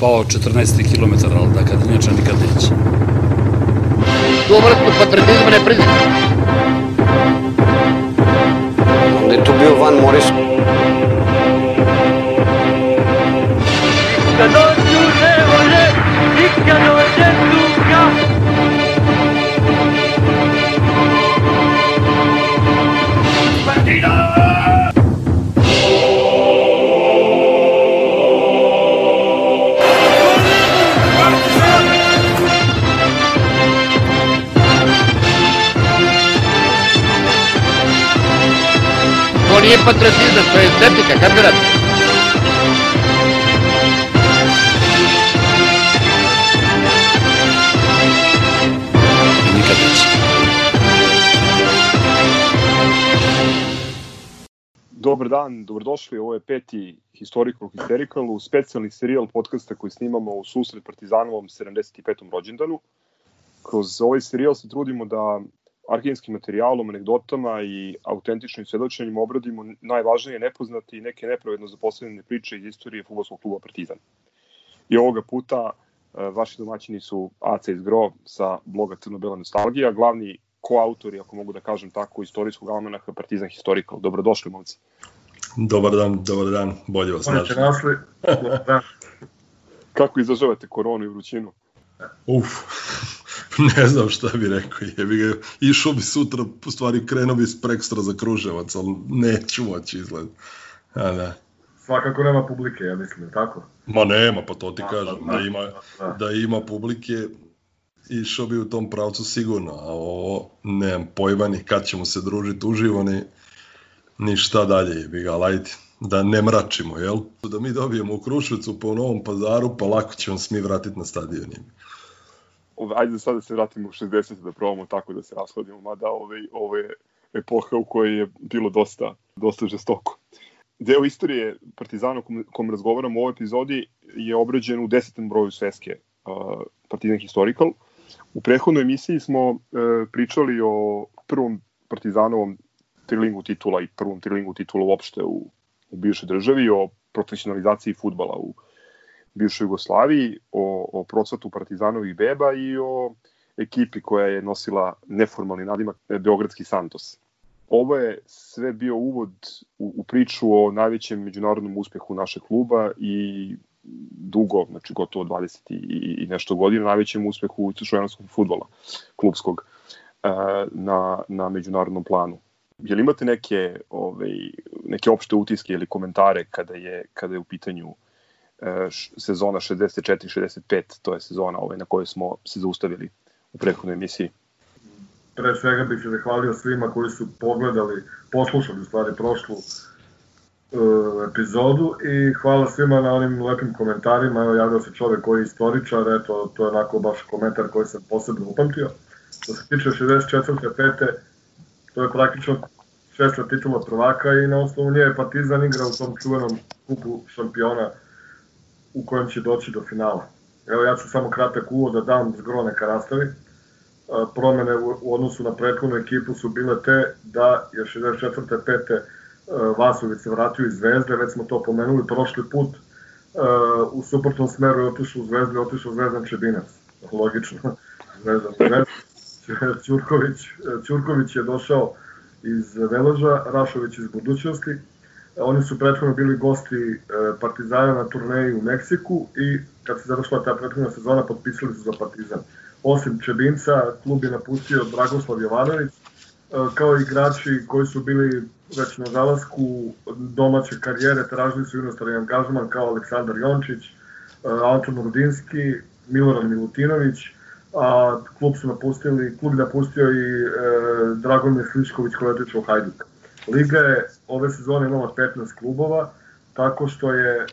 спао 14 км, ал каде иначе никад неќе. Добро сме патриотизм не признат. Дето бил Ван Морис. Кадон да nije patriotizam, to je estetika, kapirate? I nikad neće. Dobar dan, dobrodošli. Ovo je peti Historical Hysterical, u specijalni serijal podcasta koji snimamo u susret Partizanovom 75. rođendanu. Kroz ovaj serijal se trudimo da arhivskim materijalom, anegdotama i autentičnim svedočenjima obradimo najvažnije nepoznate i neke nepravedno zaposlenine priče iz istorije futbolskog kluba Partizan. I ovoga puta e, vaši domaćini su Aca iz Gro sa bloga Crno-Bela nostalgija, glavni koautori, ako mogu da kažem tako, istorijskog almanaha Partizan Historical. Dobrodošli, momci. Dobar dan, dobar dan, bolje vas našli. našli. Da. Kako izražavate koronu i vrućinu? Uf, ne znam šta bi rekao, jebi ga, išao bi sutra, u stvari krenuo bi s prekstra za Kruževac, ali neću moći izgled. A da. Svakako nema publike, ja mislim, tako? Ma nema, pa to ti Da, kažem, da, da ima, da. da ima publike, išao bi u tom pravcu sigurno, a ovo nemam pojma ni kad ćemo se družiti uživo, ni, ni šta dalje, jebi ga, ali ajde, da ne mračimo, jel? Da mi dobijemo u Kruševicu pa u Novom pazaru, pa lako ćemo se mi vratiti na stadion. jebi. Ove, Ajde sad da se vratimo u 60. da probamo tako da se rashodimo, mada ove, ovo je epoha u kojoj je bilo dosta, dosta žestoko. Deo istorije Partizana kom, kom razgovaramo u ovoj epizodi je obrađen u desetom broju sveske uh, Partizan Historical. U prethodnoj emisiji smo uh, pričali o prvom Partizanovom trilingu titula i prvom trilingu titula uopšte u, u bivšoj državi, o profesionalizaciji futbala u bivšoj Jugoslaviji, o, o procvatu Partizanovih beba i o ekipi koja je nosila neformalni nadimak e, Beogradski Santos. Ovo je sve bio uvod u, u priču o najvećem međunarodnom uspehu našeg kluba i dugo, znači gotovo 20 i, i nešto godina, najvećem uspehu istočnoevropskog futbola, klubskog, e, na, na međunarodnom planu. Jel imate neke, ovaj, neke opšte utiske ili komentare kada je, kada je u pitanju š- sezona 64-65, to je sezona ovaj, na kojoj smo se zaustavili u prethodnoj emisiji. Pre svega bih se zahvalio svima koji su pogledali, poslušali u stvari prošlu uh, epizodu i hvala svima na onim lepim komentarima. Evo javio se čovek koji je istoričar, eto, to je onako baš komentar koji sam posebno upamtio. Što se tiče 64. 5. to je praktično šesta titula prvaka i na osnovu nje je Partizan igra u tom čuvenom kupu šampiona u kojem će doći do finala. Evo ja ću samo kratak uvod da dam zgro neka nastavi. A, Promene u, odnosu na prethodnu ekipu su bile te da je 64. 5. Vasović se vratio iz Zvezde, već smo to pomenuli prošli put. A, U suprotnom smeru je otišao u Zvezdu, je otišao Zvezdan Čebinac. Logično. Zvezdan Zvezdan. Ćurković, Ćurković je došao iz Veloža, Rašović iz budućnosti. Oni su prethodno bili gosti e, Partizana na turneji u Meksiku i kad se završila ta prethodna sezona potpisali su za Partizan. Osim Čebinca, klub je napustio Dragoslav Jovanović, e, kao igrači koji su bili već na zalasku domaće karijere, tražili su inostrani angažman kao Aleksandar Jončić, e, Anton Rudinski, Milorad Milutinović, a klub su napustili, klub je napustio i e, Dragomir Slišković koji je otišao u Hajduk. Liga je ove sezone imala 15 klubova, tako što je e,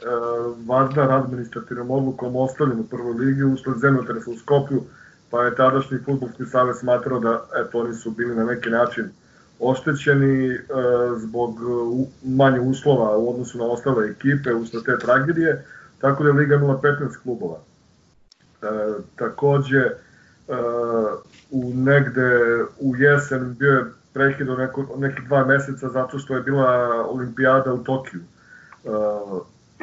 Vardar administrativnom odlukom ostavljen u prvoj ligi usled zemljotresa u Skoplju, pa je tadašnji futbolski savez smatrao da eto, oni su bili na neki način oštećeni e, zbog u, manje uslova u odnosu na ostale ekipe usled te tragedije, tako da je Liga imala 15 klubova. E, takođe, e, u negde u jesen bio je prekid od neko, nekih dva meseca zato što je bila olimpijada u Tokiju. E,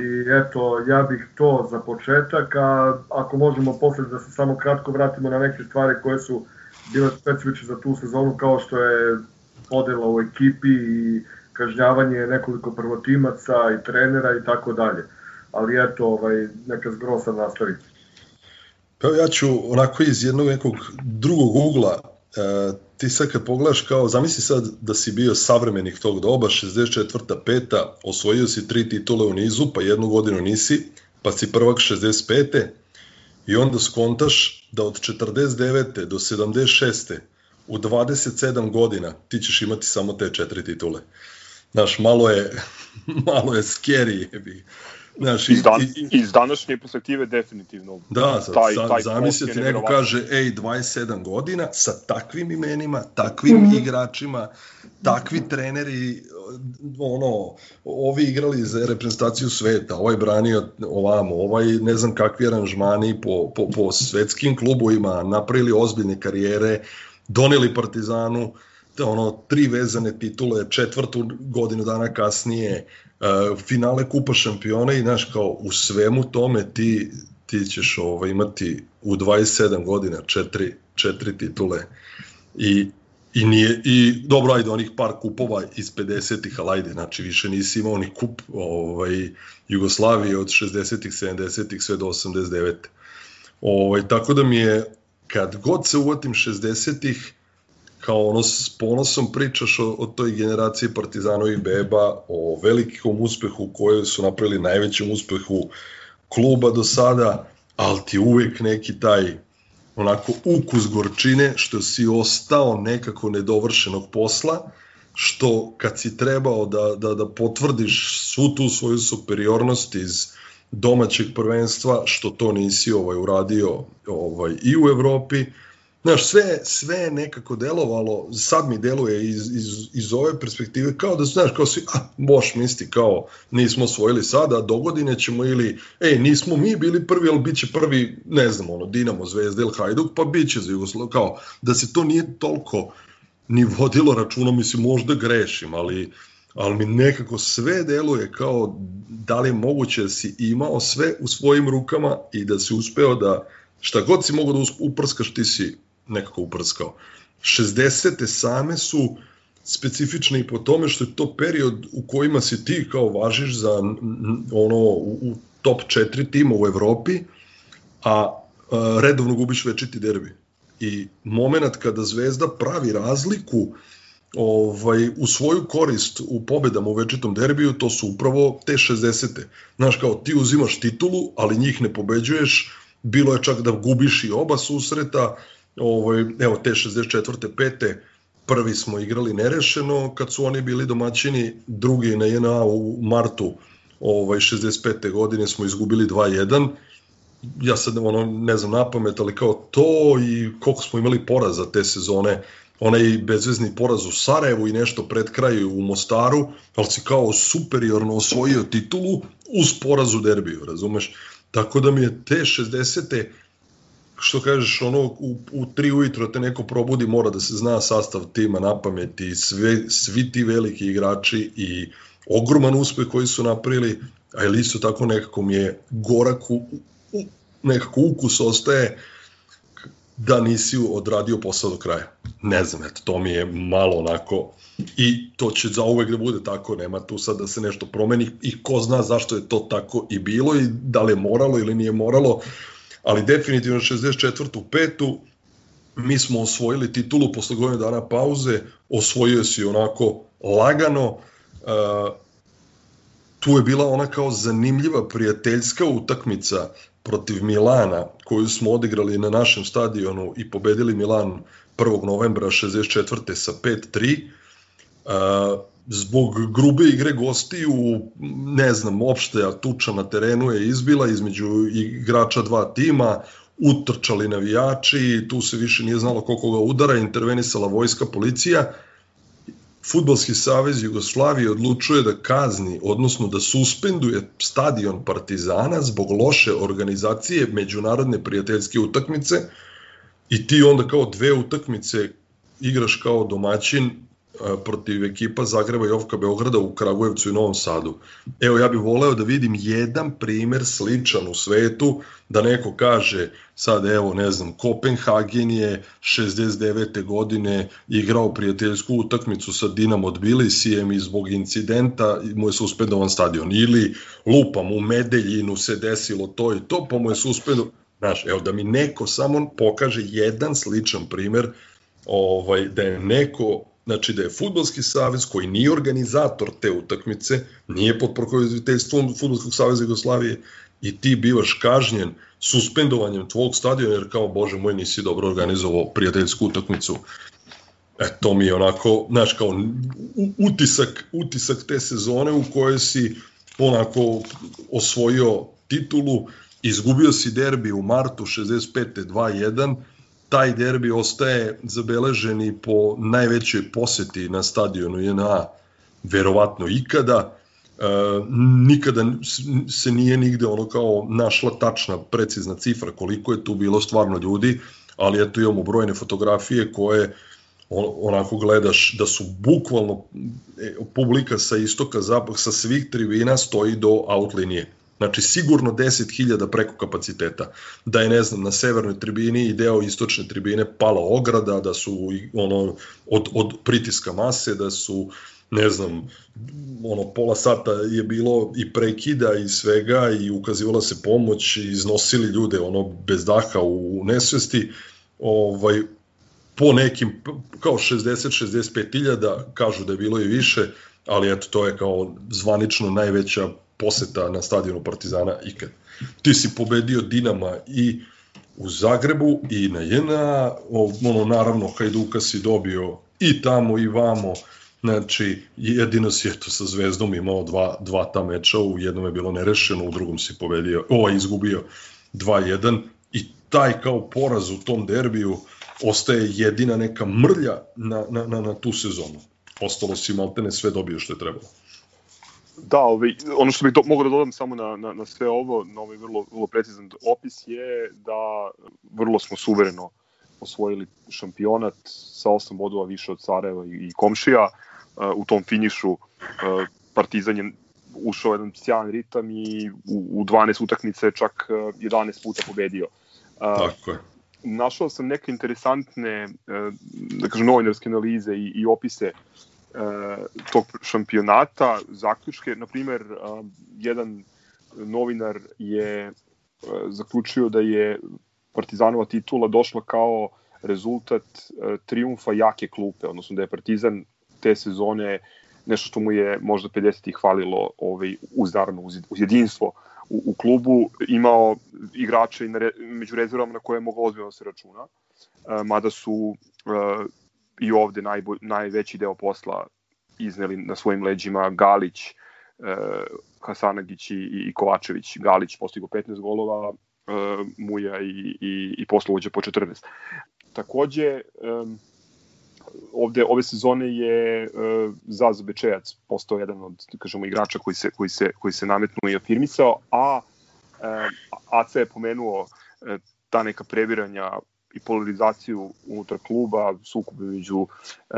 I eto, ja bih to za početak, a ako možemo posle da se samo kratko vratimo na neke stvari koje su bile specifične za tu sezonu, kao što je podela u ekipi i kažnjavanje nekoliko prvotimaca i trenera i tako dalje. Ali eto, ovaj, neka zgrosa nastavi. Pa ja ću onako iz jednog nekog drugog ugla, e, ti sad kad pogledaš kao, zamisli sad da si bio savremenik tog doba, 64. peta, osvojio si tri titule u nizu, pa jednu godinu nisi, pa si prvak 65. I onda skontaš da od 49. do 76. u 27 godina ti ćeš imati samo te četiri titule. Znaš, malo je, malo je scary, jebi. Znaš, Iz, dan, i, iz današnje perspektive definitivno. Da, taj, taj neko kaže, ej, 27 godina, sa takvim imenima, takvim igračima, takvi treneri, ono, ovi igrali za reprezentaciju sveta, ovaj branio ovamo, ovaj ne znam kakvi aranžmani po, po, po svetskim klubovima, napravili ozbiljne karijere, doneli Partizanu, te ono, tri vezane titule, četvrtu godinu dana kasnije, uh, finale Kupa šampiona i znaš kao u svemu tome ti, ti ćeš ovaj, imati u 27 godina četiri, četiri titule i I nije, i dobro, ajde, onih par kupova iz 50-ih, ali ajde, znači više nisi imao ni kup ovaj, Jugoslavije od 60-ih, 70-ih sve do 89. Ovaj, tako da mi je, kad god se uvatim 60-ih, kao ono s ponosom pričaš o, o toj generaciji Partizanovih beba, o velikom uspehu koju su napravili najvećem uspehu kluba do sada, ali ti uvek neki taj onako ukus gorčine što si ostao nekako nedovršenog posla, što kad si trebao da, da, da potvrdiš svu tu svoju superiornost iz domaćeg prvenstva, što to nisi ovaj uradio ovaj i u Evropi, Znaš, sve, sve je nekako delovalo, sad mi deluje iz, iz, iz ove perspektive, kao da, znaš, kao svi, a, boš misli, kao, nismo osvojili sada, do godine ćemo ili, ej, nismo mi bili prvi, ali bit će prvi, ne znam, ono, Dinamo, Zvezda ili Hajduk, pa bit će za kao, da se to nije toliko ni vodilo računa, mislim, možda grešim, ali, ali mi nekako sve deluje kao da li je moguće da si imao sve u svojim rukama i da si uspeo da šta god si mogao da uprskaš, ti si nekako uprskao. 60. same su specifične i po tome što je to period u kojima si ti kao važiš za ono u, u top 4 tima u Evropi, a, a redovno gubiš večiti derbi. I moment kada Zvezda pravi razliku ovaj, u svoju korist u pobedama u večitom derbiju, to su upravo te 60. Znaš, kao ti uzimaš titulu, ali njih ne pobeđuješ, bilo je čak da gubiš i oba susreta, ovaj, evo te 64. pete, prvi smo igrali nerešeno kad su oni bili domaćini, drugi na JNA u martu ovaj, 65. godine smo izgubili 2-1, ja sad ono, ne znam na pamet, ali kao to i koliko smo imali poraza te sezone, onaj bezvezni poraz u Sarajevu i nešto pred kraju u Mostaru, ali si kao superiorno osvojio titulu uz poraz u derbiju, razumeš? Tako da mi je te 60 što kažeš, ono, u, u tri ujutro te neko probudi, mora da se zna sastav tima na pamet i sve, svi ti veliki igrači i ogroman uspeh koji su napravili, a ili isto tako nekako mi je gorak, u, u, nekako ukus ostaje da nisi odradio posao do kraja. Ne znam, eto, to mi je malo onako i to će za uvek da bude tako, nema tu sad da se nešto promeni i ko zna zašto je to tako i bilo i da li je moralo ili nije moralo, ali definitivno 64. petu mi smo osvojili titulu posle godinu dana pauze, osvojio si onako lagano, uh, tu je bila ona kao zanimljiva prijateljska utakmica protiv Milana koju smo odigrali na našem stadionu i pobedili Milan 1. novembra 64. sa 5-3. Zbog grube igre gostiju, ne znam, opšte tuča na terenu je izbila između igrača dva tima, utrčali navijači, tu se više nije znalo koliko ga udara, intervenisala vojska, policija. Futbalski savez Jugoslavije odlučuje da kazni, odnosno da suspenduje stadion Partizana zbog loše organizacije međunarodne prijateljske utakmice i ti onda kao dve utakmice igraš kao domaćin protiv ekipa Zagreba i Ovka Beograda u Kragujevcu i Novom Sadu. Evo, ja bih voleo da vidim jedan primer sličan u svetu, da neko kaže, sad evo, ne znam, Kopenhagen je 69. godine igrao prijateljsku utakmicu sa Dinamo Tbilisijem i zbog incidenta mu je suspendovan stadion. Ili, lupam, u Medeljinu se desilo to i to, pa mu je suspendovan. Znaš, evo, da mi neko samo pokaže jedan sličan primer ovaj, da je neko znači da je futbolski savez koji nije organizator te utakmice, nije pod pokroviteljstvom futbolskog saveza Jugoslavije i ti bivaš kažnjen suspendovanjem tvog stadiona jer kao bože moj nisi dobro organizovao prijateljsku utakmicu. E, to mi je onako, znaš, kao utisak, utisak te sezone u kojoj si onako osvojio titulu, izgubio si derbi u martu 65. 2-1, taj derbi ostaje zabeležen i po najvećoj poseti na stadionu JNA verovatno ikada. E, nikada se nije nigde ono kao našla tačna, precizna cifra koliko je tu bilo stvarno ljudi, ali eto imamo brojne fotografije koje onako gledaš da su bukvalno e, publika sa istoka, zapad, sa svih tribina stoji do out linije Znači sigurno 10.000 preko kapaciteta. Da je, ne znam, na severnoj tribini i deo istočne tribine pala ograda, da su ono, od, od pritiska mase, da su ne znam, ono, pola sata je bilo i prekida i svega i ukazivala se pomoć i iznosili ljude ono, bez daha u nesvesti, ovaj, po nekim, kao 60-65 iljada, kažu da je bilo i više, ali eto, to je kao zvanično najveća poseta na stadionu Partizana ikad. Ti si pobedio Dinama i u Zagrebu i na JNA, ono, naravno Hajduka si dobio i tamo i vamo, znači jedino si eto sa Zvezdom imao dva, dva ta meča, u jednom je bilo nerešeno, u drugom si pobedio, ovaj izgubio 2-1 i taj kao poraz u tom derbiju ostaje jedina neka mrlja na, na, na, na tu sezonu. Ostalo si maltene sve dobio što je trebalo. Da, ovaj, ono što bih do, mogu da dodam samo na, na, na sve ovo, na ovaj vrlo, vrlo precizan opis je da vrlo smo suvereno osvojili šampionat sa 8 bodova više od Sarajeva i, i Komšija. Uh, u tom finišu uh, Partizan je ušao jedan sjajan ritam i u, u 12 utakmice čak uh, 11 puta pobedio. Uh, Tako je. Našao sam neke interesantne, uh, da kažem, novinarske analize i, i opise tog šampionata, zaključke, na primer, jedan novinar je zaključio da je Partizanova titula došla kao rezultat triumfa jake klupe, odnosno da je Partizan te sezone nešto što mu je možda 50-ih hvalilo ovaj, uz, naravno, uz, jedinstvo u, u klubu, imao igrače i na re, među rezervama na koje je moglo ozbiljno da se računa, mada su i ovde najbolj, najveći deo posla izneli na svojim leđima Galić, e, Hasanagić i, i Kovačević. Galić postigo 15 golova, e, Muja i, i, i poslovođa po 14. Takođe, e, ovde ove sezone je uh, Zazo Bečejac postao jedan od da kažemo igrača koji se koji se koji se nametnuo i afirmisao, a uh, AC je pomenuo uh, ta neka prebiranja i polarizaciju unutar kluba, sukobe među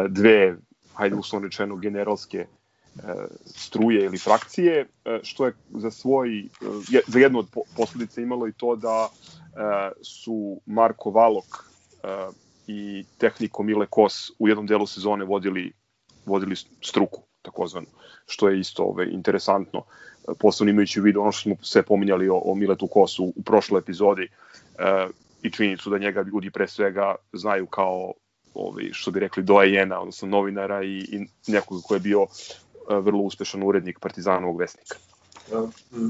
dve, hajde uslovno rečeno, generalske struje ili frakcije, što je za svoj, za jednu od posledica imalo i to da su Marko Valok i tehniko Mile Kos u jednom delu sezone vodili, vodili struku, takozvanu, što je isto ove, interesantno, posebno imajući u vidu ono što smo sve pominjali o, o Miletu Kosu u prošloj epizodi, i činjenicu da njega ljudi pre svega znaju kao ovaj, što bi rekli doajena, odnosno novinara i, i nekoga ko je bio uh, vrlo uspešan urednik Partizanovog vesnika.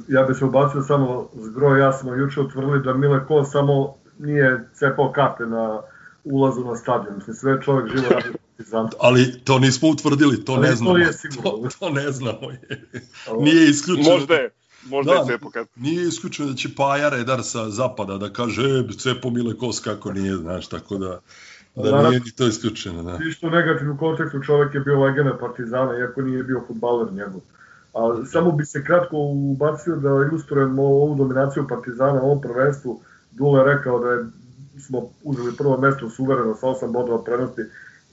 Ja bih se ubacio samo zgro, ja smo juče utvrdili da Mile Ko samo nije cepao kape na ulazu na stadion. Mislim, sve čovjek živo radi Partizan. Ali to nismo utvrdili, to Ali ne znamo. To je sigurno. To, to ne znamo. Nije isključeno. Možda je, Možda da, je Cepo kad... Nije isključeno da će Paja redar sa zapada da kaže e, Cepo Mile Kos kako nije, znaš, tako da da Naravno, nije ni to isključeno. Da. Išto negativnu kontekstu čovek je bio legenda Partizana, iako nije bio futbaler njegov. A samo bi se kratko ubacio da ilustrujem ovu dominaciju Partizana u ovom prvenstvu. Dule rekao da je, smo uzeli prvo mesto suvereno sa 8 bodova prednosti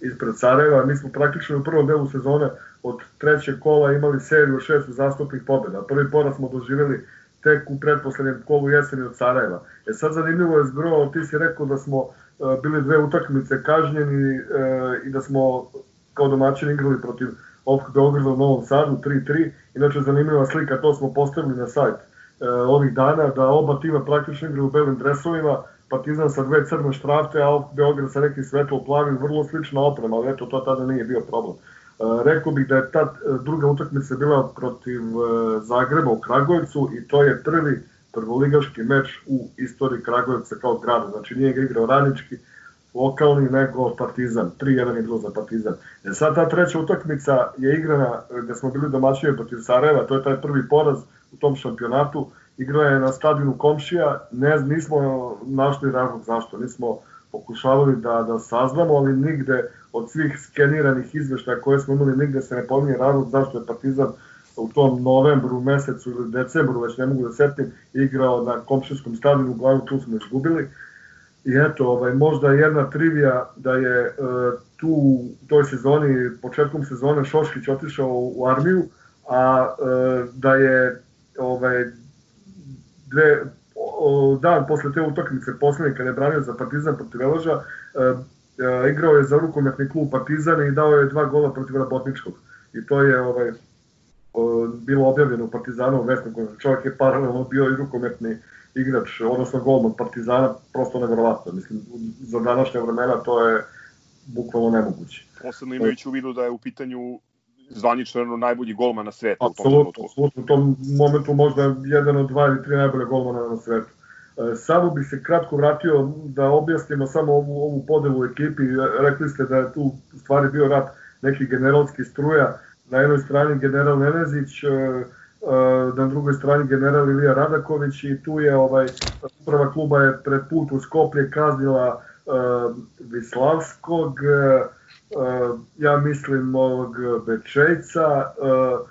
ispred Sarajeva. Mi smo praktično u prvom delu sezone od trećeg kola imali seriju šest uzastopnih pobjeda. Prvi poraz smo doživjeli tek u pretposlednjem kolu jeseni od Sarajeva. E sad zanimljivo je zgro, ti si rekao da smo e, bili dve utakmice kažnjeni e, i da smo kao domaćin igrali protiv OFK Beograda u Novom Sadu 3-3. Inače zanimljiva slika, to smo postavili na sajt e, ovih dana, da oba tima praktično igraju u belim dresovima, Partizan sa dve crne štrafte, a Beograd sa nekim svetlo plavim, vrlo slična oprema, ali eto, to tada nije bio problem. E, rekao bih da je ta e, druga utakmica bila protiv e, Zagreba u Kragujevcu i to je prvi prvoligaški meč u istoriji Kragujevca kao grada. Znači nije ga igrao Radnički, lokalni, nego Partizan. 3-1 je bilo za Partizan. E sad ta treća utakmica je igrana gde smo bili domaćini protiv Sarajeva, to je taj prvi poraz u tom šampionatu. Igra je na stadionu Komšija, ne, nismo našli razlog zašto, nismo pokušavali da, da saznamo, ali nigde od svih skeniranih izveštaja koje smo imali, nigde se ne pominje razlog zašto je Partizan u tom novembru, mesecu ili decembru, već ne mogu da setim, igrao na komšijskom stadionu, uglavnom tu smo izgubili. I eto, ovaj, možda jedna trivija da je e, tu u toj sezoni, početkom sezone Šoškić otišao u armiju, a e, da je ovaj, dve, o, dan posle te utakmice poslednje kada je branio za Partizan protiv Veloža, e, e, igrao je za rukometni klub Partizan i dao je dva gola protiv Rabotničkog. I to je ovaj, bilo objavljeno u Partizanu u Vesniku. Čovjek je paralelno bio i rukometni igrač, odnosno golman Partizana, prosto nevjerovatno. Mislim, za današnje vremena to je bukvalno nemoguće. Posebno imajući u vidu da je u pitanju zvanično najbolji golman na svetu. u tom Apsolutno, trenutku. apsolutno, u tom momentu možda jedan od dva ili tri najbolje golmana na svetu. E, Samo bih se kratko vratio da objasnimo samo ovu, ovu podelu u ekipi. Rekli ste da je tu stvari bio rat nekih generalskih struja. Na jednoj strani general Nenezić, e, e, na drugoj strani general Ilija Radaković i tu je ovaj uprava kluba je pred put u Skoplje kaznila Vislavskog, ja mislim ovog Bečejca uh,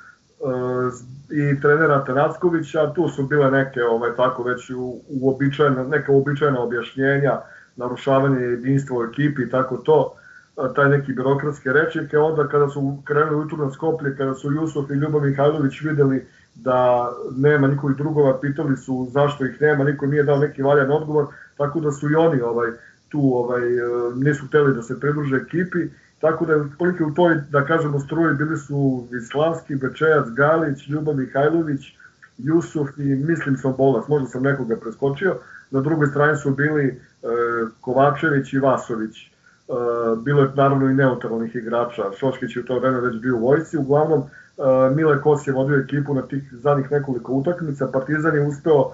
i trenera Tanackovića, tu su bile neke ovaj tako već uobičajena, neka uobičajena objašnjenja, narušavanje jedinstva u ekipi i tako to, taj neki birokratske rečnike, onda kada su krenuli u na Skoplje, kada su Jusuf i Ljubav Mihajlović videli da nema njihovih drugova, pitali su zašto ih nema, niko nije dao neki valjan odgovor, tako da su i oni ovaj tu ovaj nisu hteli da se pridruže ekipi Tako da otprilike u toj, da kažemo, struji bili su Vislavski, Bečejac, Galić, Ljubav Mihajlović, Jusuf i mislim sam Bolas, možda sam nekoga preskočio. Na drugoj strani su bili e, Kovačević i Vasović. E, bilo je naravno i neutralnih igrača. Šoškić je u to vreme već bio u vojci. Uglavnom, e, Mile Kos je vodio ekipu na tih zadnjih nekoliko utakmica. Partizan je uspeo e,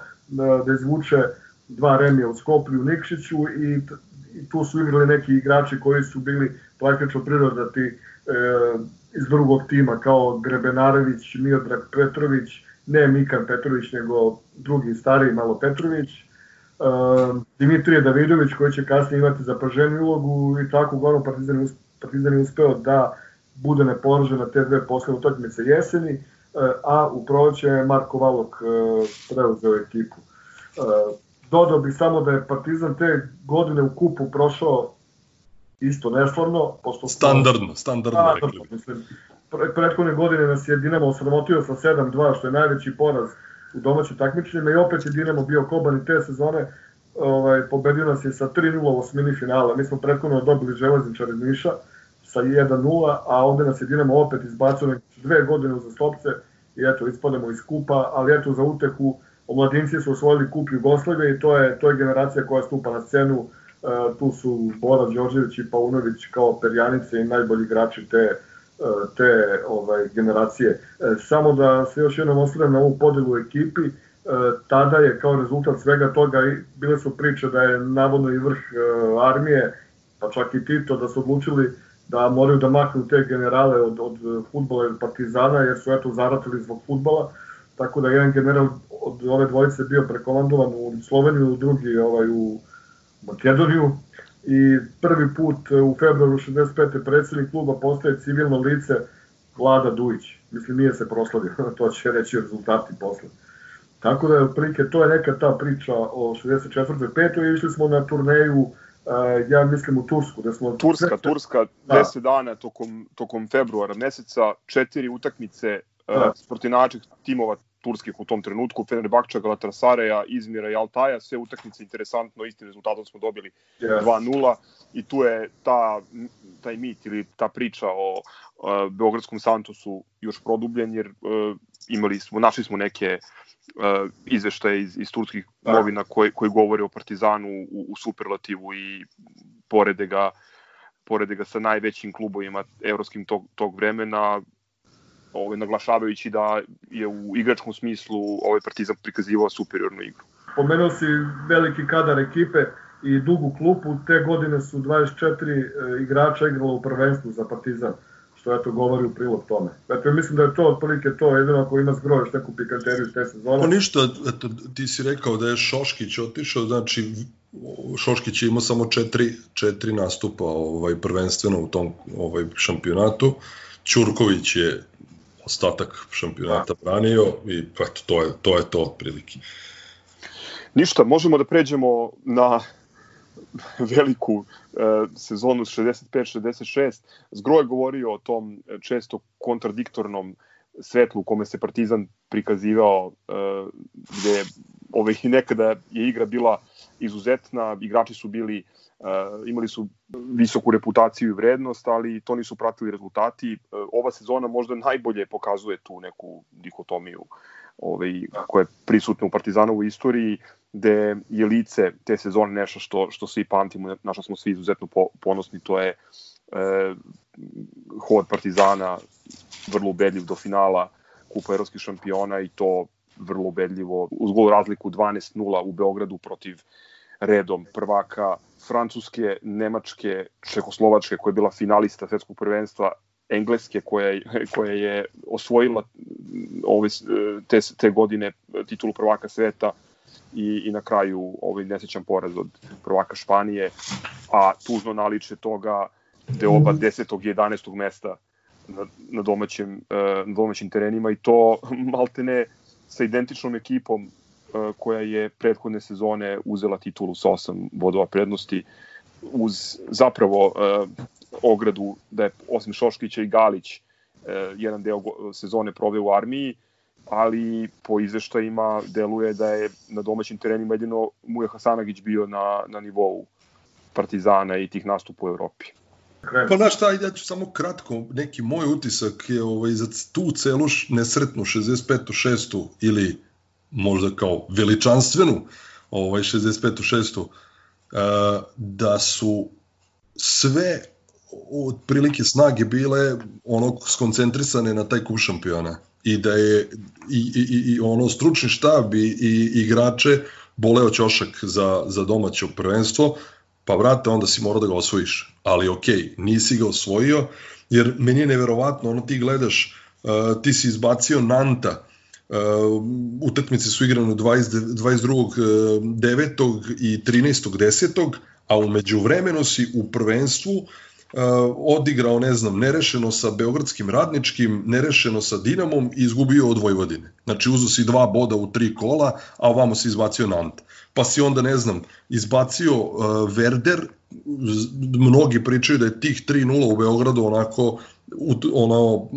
da izvuče dva remija u Skoplju u Nikšiću i tu su igrali neki igrači koji su bili praktično prirodati e, iz drugog tima kao Grebenarević, Miodrag Petrović, ne Mikan Petrović, nego drugi stariji malo Petrović, e, Dimitrije Davidović koji će kasnije imati zapaženu ulogu i tako uglavnom Partizan, Partizan je uspeo da bude neporažen na te dve posle utakmice jeseni, e, a u proleće Marko Valok e, preuzeo ekipu. Dodao bih samo da je Partizan te godine u kupu prošao isto neslavno. Pošto Standardno, standardno Da, da, bi. mislim, pre, prethodne godine nas je Dinamo osramotio sa 7-2, što je najveći poraz u domaćim takmičenjima i opet je Dinamo bio koban i te sezone ovaj, pobedio nas je sa 3-0 u osmini finala. Mi smo prethodno dobili železničar iz Niša sa 1-0, a ovde nas je Dinamo opet izbacio dve godine za stopce i eto, ispademo iz kupa, ali eto, za utehu omladinci su osvojili kup Jugoslavije i to je, to je generacija koja stupa na scenu. E, tu su Bora Đorđević i Paunović kao perjanice i najbolji igrači te, e, te ovaj, generacije. E, Samo da se još jednom osvrnem na ovu podelu ekipi, e, tada je kao rezultat svega toga bile su priče da je navodno i vrh e, armije, pa čak i Tito, da su odlučili da moraju da maknu te generale od, od futbola i partizana, jer su eto zaratili zbog futbola, tako da jedan general od ove dvojice bio prekomandovan u Sloveniju, drugi ovaj, u Makedoniju i prvi put u februaru 65. predsednik kluba postaje civilno lice Vlada Dujić. Mislim, nije se proslavio, to će reći rezultati posle. Tako da, otprilike, to je neka ta priča o 64. 5. i išli smo na turneju e, ja mislim u Tursku, da smo... Turska, Turska, Da. 10 dana tokom, tokom februara meseca, četiri utakmice Da. da. protiv najjačih timova turskih u tom trenutku, Fenerbahča, Galatasaraja, Izmira i Altaja, sve utakmice interesantno, istim rezultatom smo dobili Yes. 2-0 i tu je ta, taj mit ili ta priča o uh, Beogradskom Santosu još produbljen jer uh, imali smo, našli smo neke uh, izveštaje iz, iz turskih Da. novina koji, koji govore o Partizanu u, u superlativu i porede ga porede ga sa najvećim klubovima evropskim tog, tog vremena ovaj, naglašavajući da je u igračkom smislu ovaj Partizan prikazivao superiornu igru. Pomenuo si veliki kadar ekipe i dugu klupu, te godine su 24 e, igrača igralo u prvenstvu za Partizan, što eto govori u prilog tome. Dakle, mislim da je to otprilike to, jedino ako ima zgro još neku pikanteriju iz te Pa sezone. ništa, eto, ti si rekao da je Šoškić otišao, znači Šoškić je imao samo četiri, četiri nastupa ovaj, prvenstveno u tom ovaj, šampionatu. Ćurković je ostatak šampionata branio i eto, to je to, je to otprilike. Ništa, možemo da pređemo na veliku e, sezonu 65-66. Zgro je govorio o tom e, često kontradiktornom svetlu u kome se Partizan prikazivao, e, gde ovaj, nekada je igra bila izuzetna, igrači su bili Uh, imali su visoku reputaciju i vrednost, ali to nisu pratili rezultati. Uh, ova sezona možda najbolje pokazuje tu neku dikotomiju ovaj, koja je prisutna u Partizanovoj istoriji, gde je lice te sezone nešto što, što svi pamtimo, na što smo svi izuzetno po, ponosni, to je e, hod Partizana, vrlo ubedljiv do finala Kupa evropskih šampiona i to vrlo ubedljivo uz gol razliku 12-0 u Beogradu protiv redom prvaka Francuske, Nemačke, Čekoslovačke koja je bila finalista svetskog prvenstva, Engleske koja je, koja je osvojila ove, te, te godine titulu prvaka sveta i, i na kraju ovaj nesećan poraz od prvaka Španije, a tužno naliče toga gde oba 10. i 11. mesta na, na, domaćim, na domaćim terenima i to maltene sa identičnom ekipom koja je prethodne sezone uzela titulu sa osam bodova prednosti uz zapravo uh, ogradu da je osim Šoškića i Galić uh, jedan deo sezone proveo u armiji, ali po izveštajima deluje da je na domaćim terenima jedino Muja Hasanagić bio na, na nivou Partizana i tih nastupa u Evropi. Pa znaš šta, ja ću samo kratko, neki moj utisak je ovaj, za tu celu nesretnu 65. 6. ili možda kao veličanstvenu ovaj 65. 6. Uh, da su sve otprilike snage bile ono skoncentrisane na taj kup šampiona i da je i, i, i ono stručni štab i, i igrače boleo ćošak za, za domaće prvenstvo, pa vrate, onda si morao da ga osvojiš. Ali okej, okay, nisi ga osvojio, jer meni je neverovatno, ono ti gledaš, uh, ti si izbacio Nanta, Uh, utakmice su igrane 22.9. i 13.10. a umeđu vremenu si u prvenstvu uh, odigrao, ne znam, nerešeno sa Beogradskim radničkim, nerešeno sa Dinamom i izgubio od Vojvodine. Znači uzo si dva boda u tri kola, a ovamo si izbacio Nant. Pa si onda, ne znam, izbacio uh, Verder, mnogi pričaju da je tih 3-0 u Beogradu onako ono uh,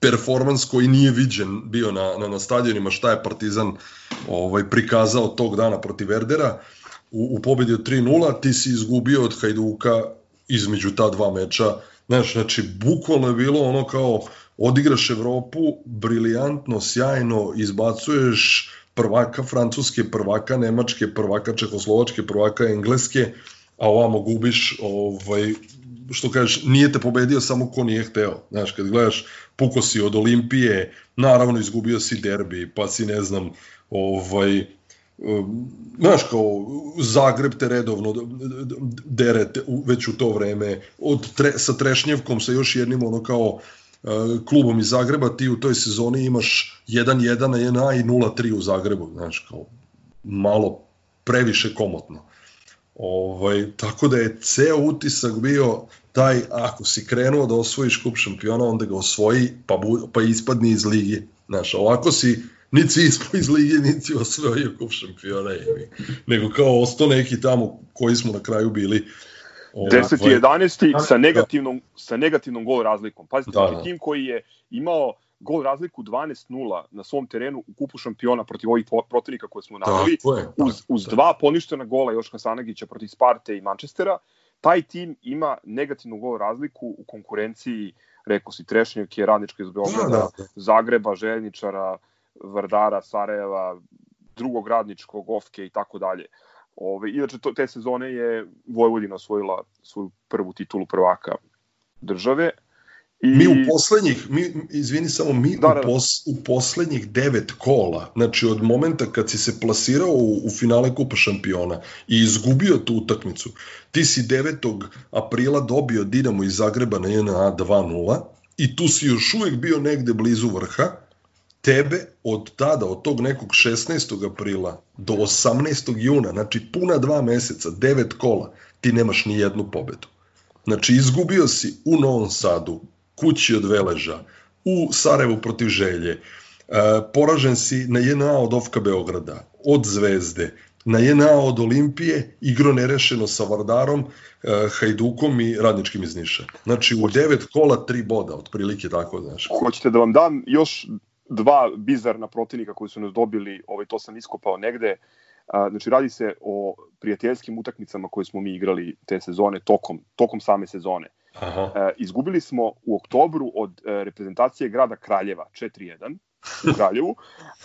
performans koji nije viđen bio na, na, na stadionima šta je Partizan ovaj prikazao tog dana protiv Verdera u, u pobedi od 3-0 ti si izgubio od Hajduka između ta dva meča znaš, znači bukvalno je bilo ono kao odigraš Evropu briljantno, sjajno izbacuješ prvaka Francuske, prvaka Nemačke, prvaka Čehoslovačke, prvaka Engleske, a ovamo gubiš ovaj, što kažeš, nije te pobedio samo ko nije hteo. Znaš, kad gledaš, puko si od Olimpije, naravno izgubio si derbi, pa si, ne znam, ovaj, znaš, kao Zagreb te redovno dere već u to vreme, od tre, sa Trešnjevkom, sa još jednim ono kao klubom iz Zagreba, ti u toj sezoni imaš 1-1 na 1 i 0-3 u Zagrebu, znaš, kao malo previše komotno. Ovaj, tako da je ceo utisak bio taj, ako si krenuo da osvojiš kup šampiona, onda ga osvoji, pa, bu, pa ispadni iz lige. Znaš, ovako si niti si ispo iz lige, niti si osvojio kup šampiona, jebi. nego kao ostao neki tamo koji smo na kraju bili. ovaj, 10. i 11. sa negativnom, sa negativnom gol razlikom. Pazite, Da, da, da. tim koji je imao gol razliku 12-0 na svom terenu u kupu šampiona protiv ovih protivnika koje smo naveli, Tako je. uz, uz dva poništena gola Joška Sanagića protiv Sparte i Manchestera, taj tim ima negativnu gol razliku u konkurenciji, rekao si, Trešnjak je radnička iz Beograda, Da, da, da. Zagreba, Željničara, Vardara, Sarajeva, drugog radničkog, Ofke i tako dalje. Ove, inače, to, te sezone je Vojvodina osvojila svoju prvu titulu prvaka države. I, Mi u poslednjih, mi, izvini samo, mi Da, da, da, u, pos, u poslednjih devet kola, znači od momenta kad si se plasirao u, u finale Kupa šampiona i izgubio tu utakmicu, ti si 9. aprila dobio Dinamo iz Zagreba na JNA 2-0 i tu si još uvek bio negde blizu vrha, tebe od tada, od tog nekog 16. aprila do 18. juna, znači puna dva meseca, devet kola, ti nemaš ni jednu pobedu. Znači, izgubio si u Novom Sadu, kući od Veleža, u Sarajevu protiv Želje, e, poražen si na JNA od Ofka Beograda, od Zvezde, na JNA od Olimpije, igro nerešeno sa Vardarom, e, Hajdukom i Radničkim iz Niša. Znači, u devet kola tri boda, otprilike tako, znaš. Hoćete da vam dam još dva bizarna protivnika koji su nas dobili, ovaj, to sam iskopao negde. A, znači, radi se o prijateljskim utakmicama koje smo mi igrali te sezone, tokom, tokom same sezone. Aha. E, izgubili smo u oktobru od e, reprezentacije grada Kraljeva 4-1 u Kraljevu,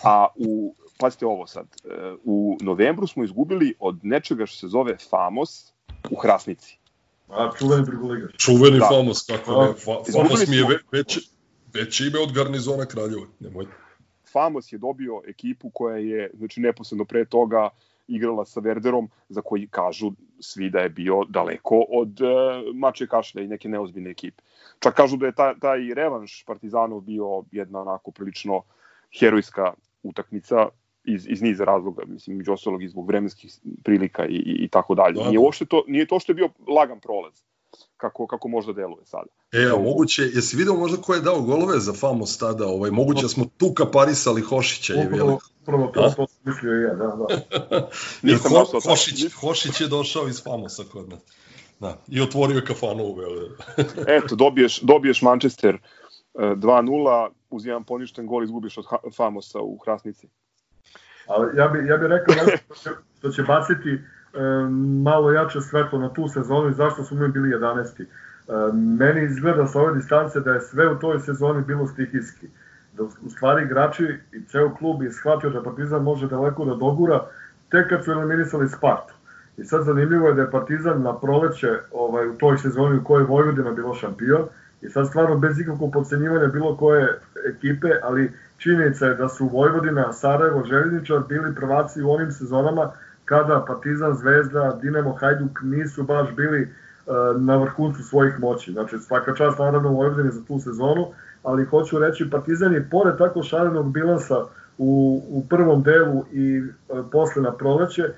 a u, pazite ovo sad, e, u novembru smo izgubili od nečega što se zove Famos u Hrasnici. A čuveni drugoligaš. Čuveni Da. Famos, kako ne, fa, Famos mi je smo- ve, veće, ime od garnizona Kraljeva, nemoj. Famos je dobio ekipu koja je, znači neposredno pre toga igrala sa Verderom, za koji kažu svi da je bio daleko od e, Mače Kašlja i neke neozbiljne ekipe. Čak kažu da je taj, taj revanš Partizanov bio jedna onako prilično herojska utakmica iz, iz niza razloga, mislim, među ostalog i zbog vremenskih prilika i, i, i tako dalje. Da, Nije uopšte to, nije to što je bio lagan prolaz, kako, kako možda deluje sada. E, a moguće, jesi video možda ko je dao golove za Famos tada, ovaj, moguće da smo tu kaparisali Hošića, je veli. Upravo, upravo to, Da? sam mislio i ja, da, da. Nisam Ho, baš to tako- Hošić, Hošić je došao iz Famosa kod nas. Da, i otvorio kafanu u Beogradu. Eto, dobiješ, dobiješ Manchester e, 2-0, uz jedan poništen gol izgubiš od Famosa u Hrasnici. Ali ja bi, ja bi rekao nešto što će, što će baciti e, malo jače svetlo na tu sezonu i zašto smo mi bili 11. E, meni izgleda sa ove distance da je sve u toj sezoni bilo stihijski. Da u stvari igrači i ceo klub je shvatio da Partizan može daleko da dogura tek kad su eliminisali Spartu. I sad zanimljivo je da je Partizan na proleće ovaj, u toj sezoni u kojoj Vojvodina bilo šampion i sad stvarno bez ikakvog podcenjivanja bilo koje ekipe, ali činjenica je da su Vojvodina, Sarajevo, Željezničar bili prvaci u onim sezonama kada Partizan, Zvezda, Dinamo, Hajduk nisu baš bili e, na vrhuncu svojih moći. Znači svaka čast naravno Vojvodini za tu sezonu, ali hoću reći Partizan je pored tako šarenog bilansa u, u prvom delu i e, posle na proleće, e,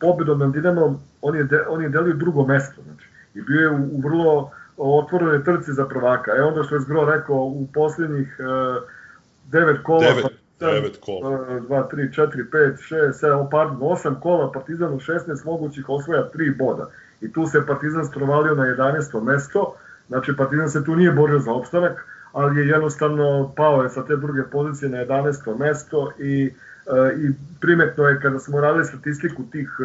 pobedom nad Dinamom on je, de, on je delio drugo mesto. Znači, I bio je u, u vrlo otvorenoj trci za prvaka. E onda što je Zgro rekao, u posljednjih e, devet kola, Devet, Partizan, devet kola. 2, 3, 4, 5, 6, 7, pardon, 8 kola, Partizan u 16 mogućih osvoja 3 boda. I tu se Partizan strovalio na 11. mesto, znači Partizan se tu nije borio za opstanak, ali je jednostavno pao je sa te druge pozicije na 11. mesto i e, i primetno je kada smo radili statistiku tih e,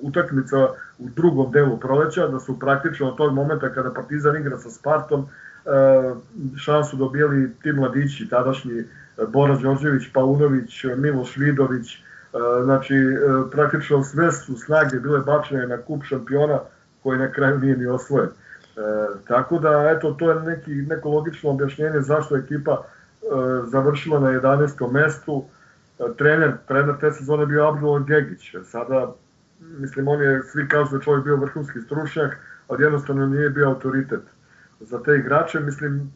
utakmica u drugom delu proleća, da su praktično od tog momenta kada Partizan igra sa Spartom, e, šansu dobijali ti mladići, tadašnji Bora Đorđević, Paunović, Miloš Vidović, e, znači e, praktično sve su snage bile bačene na kup šampiona koji na kraju nije ni osvojen. E, tako da, eto, to je neki, neko logično objašnjenje zašto je ekipa završila na 11. mestu. Trener, trener te sezone bio Abdullah Gegić. Sada, mislim, on je, svi kažu da je čovjek bio vrhunski stručnjak, ali jednostavno nije bio autoritet za te igrače. Mislim,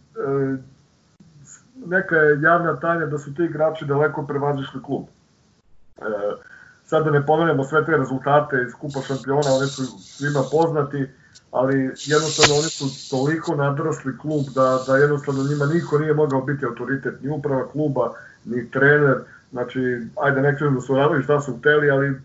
neka je javna tajna da su ti igrači daleko prevazišli klub. E, sad da ne pomenemo sve te rezultate iz Kupa šampiona, oni su svima poznati, ali jednostavno oni su toliko nadrasli klub da, da jednostavno njima niko nije mogao biti autoritet, ni uprava kluba, ni trener, Znači, ajde ne kažem da su radili šta su hteli, ali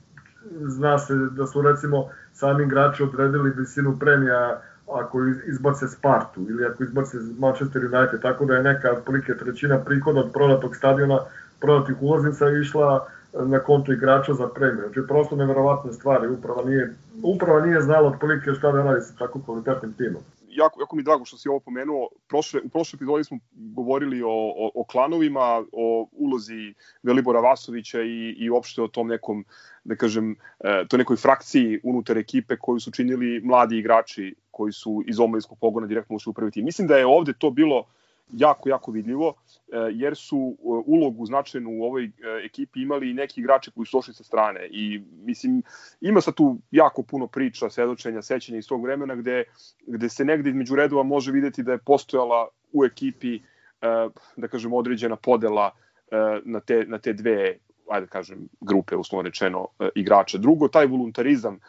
zna se da su recimo sami igrači odredili visinu premija ako izbace Spartu ili ako izbace Manchester United, tako da je neka otprilike trećina prihoda od prodatog stadiona, prodatih ulaznica išla na konto igrača za premiju. Znači, prosto neverovatne stvari. Uprava nije, uprava nije znala otprilike šta da radi sa tako kvalitetnim timom jako, jako mi drago što si ovo pomenuo. Prošle, u prošloj epizodi smo govorili o, o, o klanovima, o ulozi Velibora Vasovića i, i uopšte o tom nekom, da kažem, e, to nekoj frakciji unutar ekipe koju su činili mladi igrači koji su iz omladinskog pogona direktno ušli u prvi tim. Mislim da je ovde to bilo jako, jako vidljivo, e, jer su e, ulogu značajnu u ovoj e, ekipi imali i neki igrači koji su došli sa strane. I, mislim, ima sa tu jako puno priča, svedočenja, sećanja iz tog vremena gde, gde se negde između redova može videti da je postojala u ekipi, da kažem, određena podela na te, na te dve ajde kažem, grupe, uslovno rečeno, igrača. Drugo, taj voluntarizam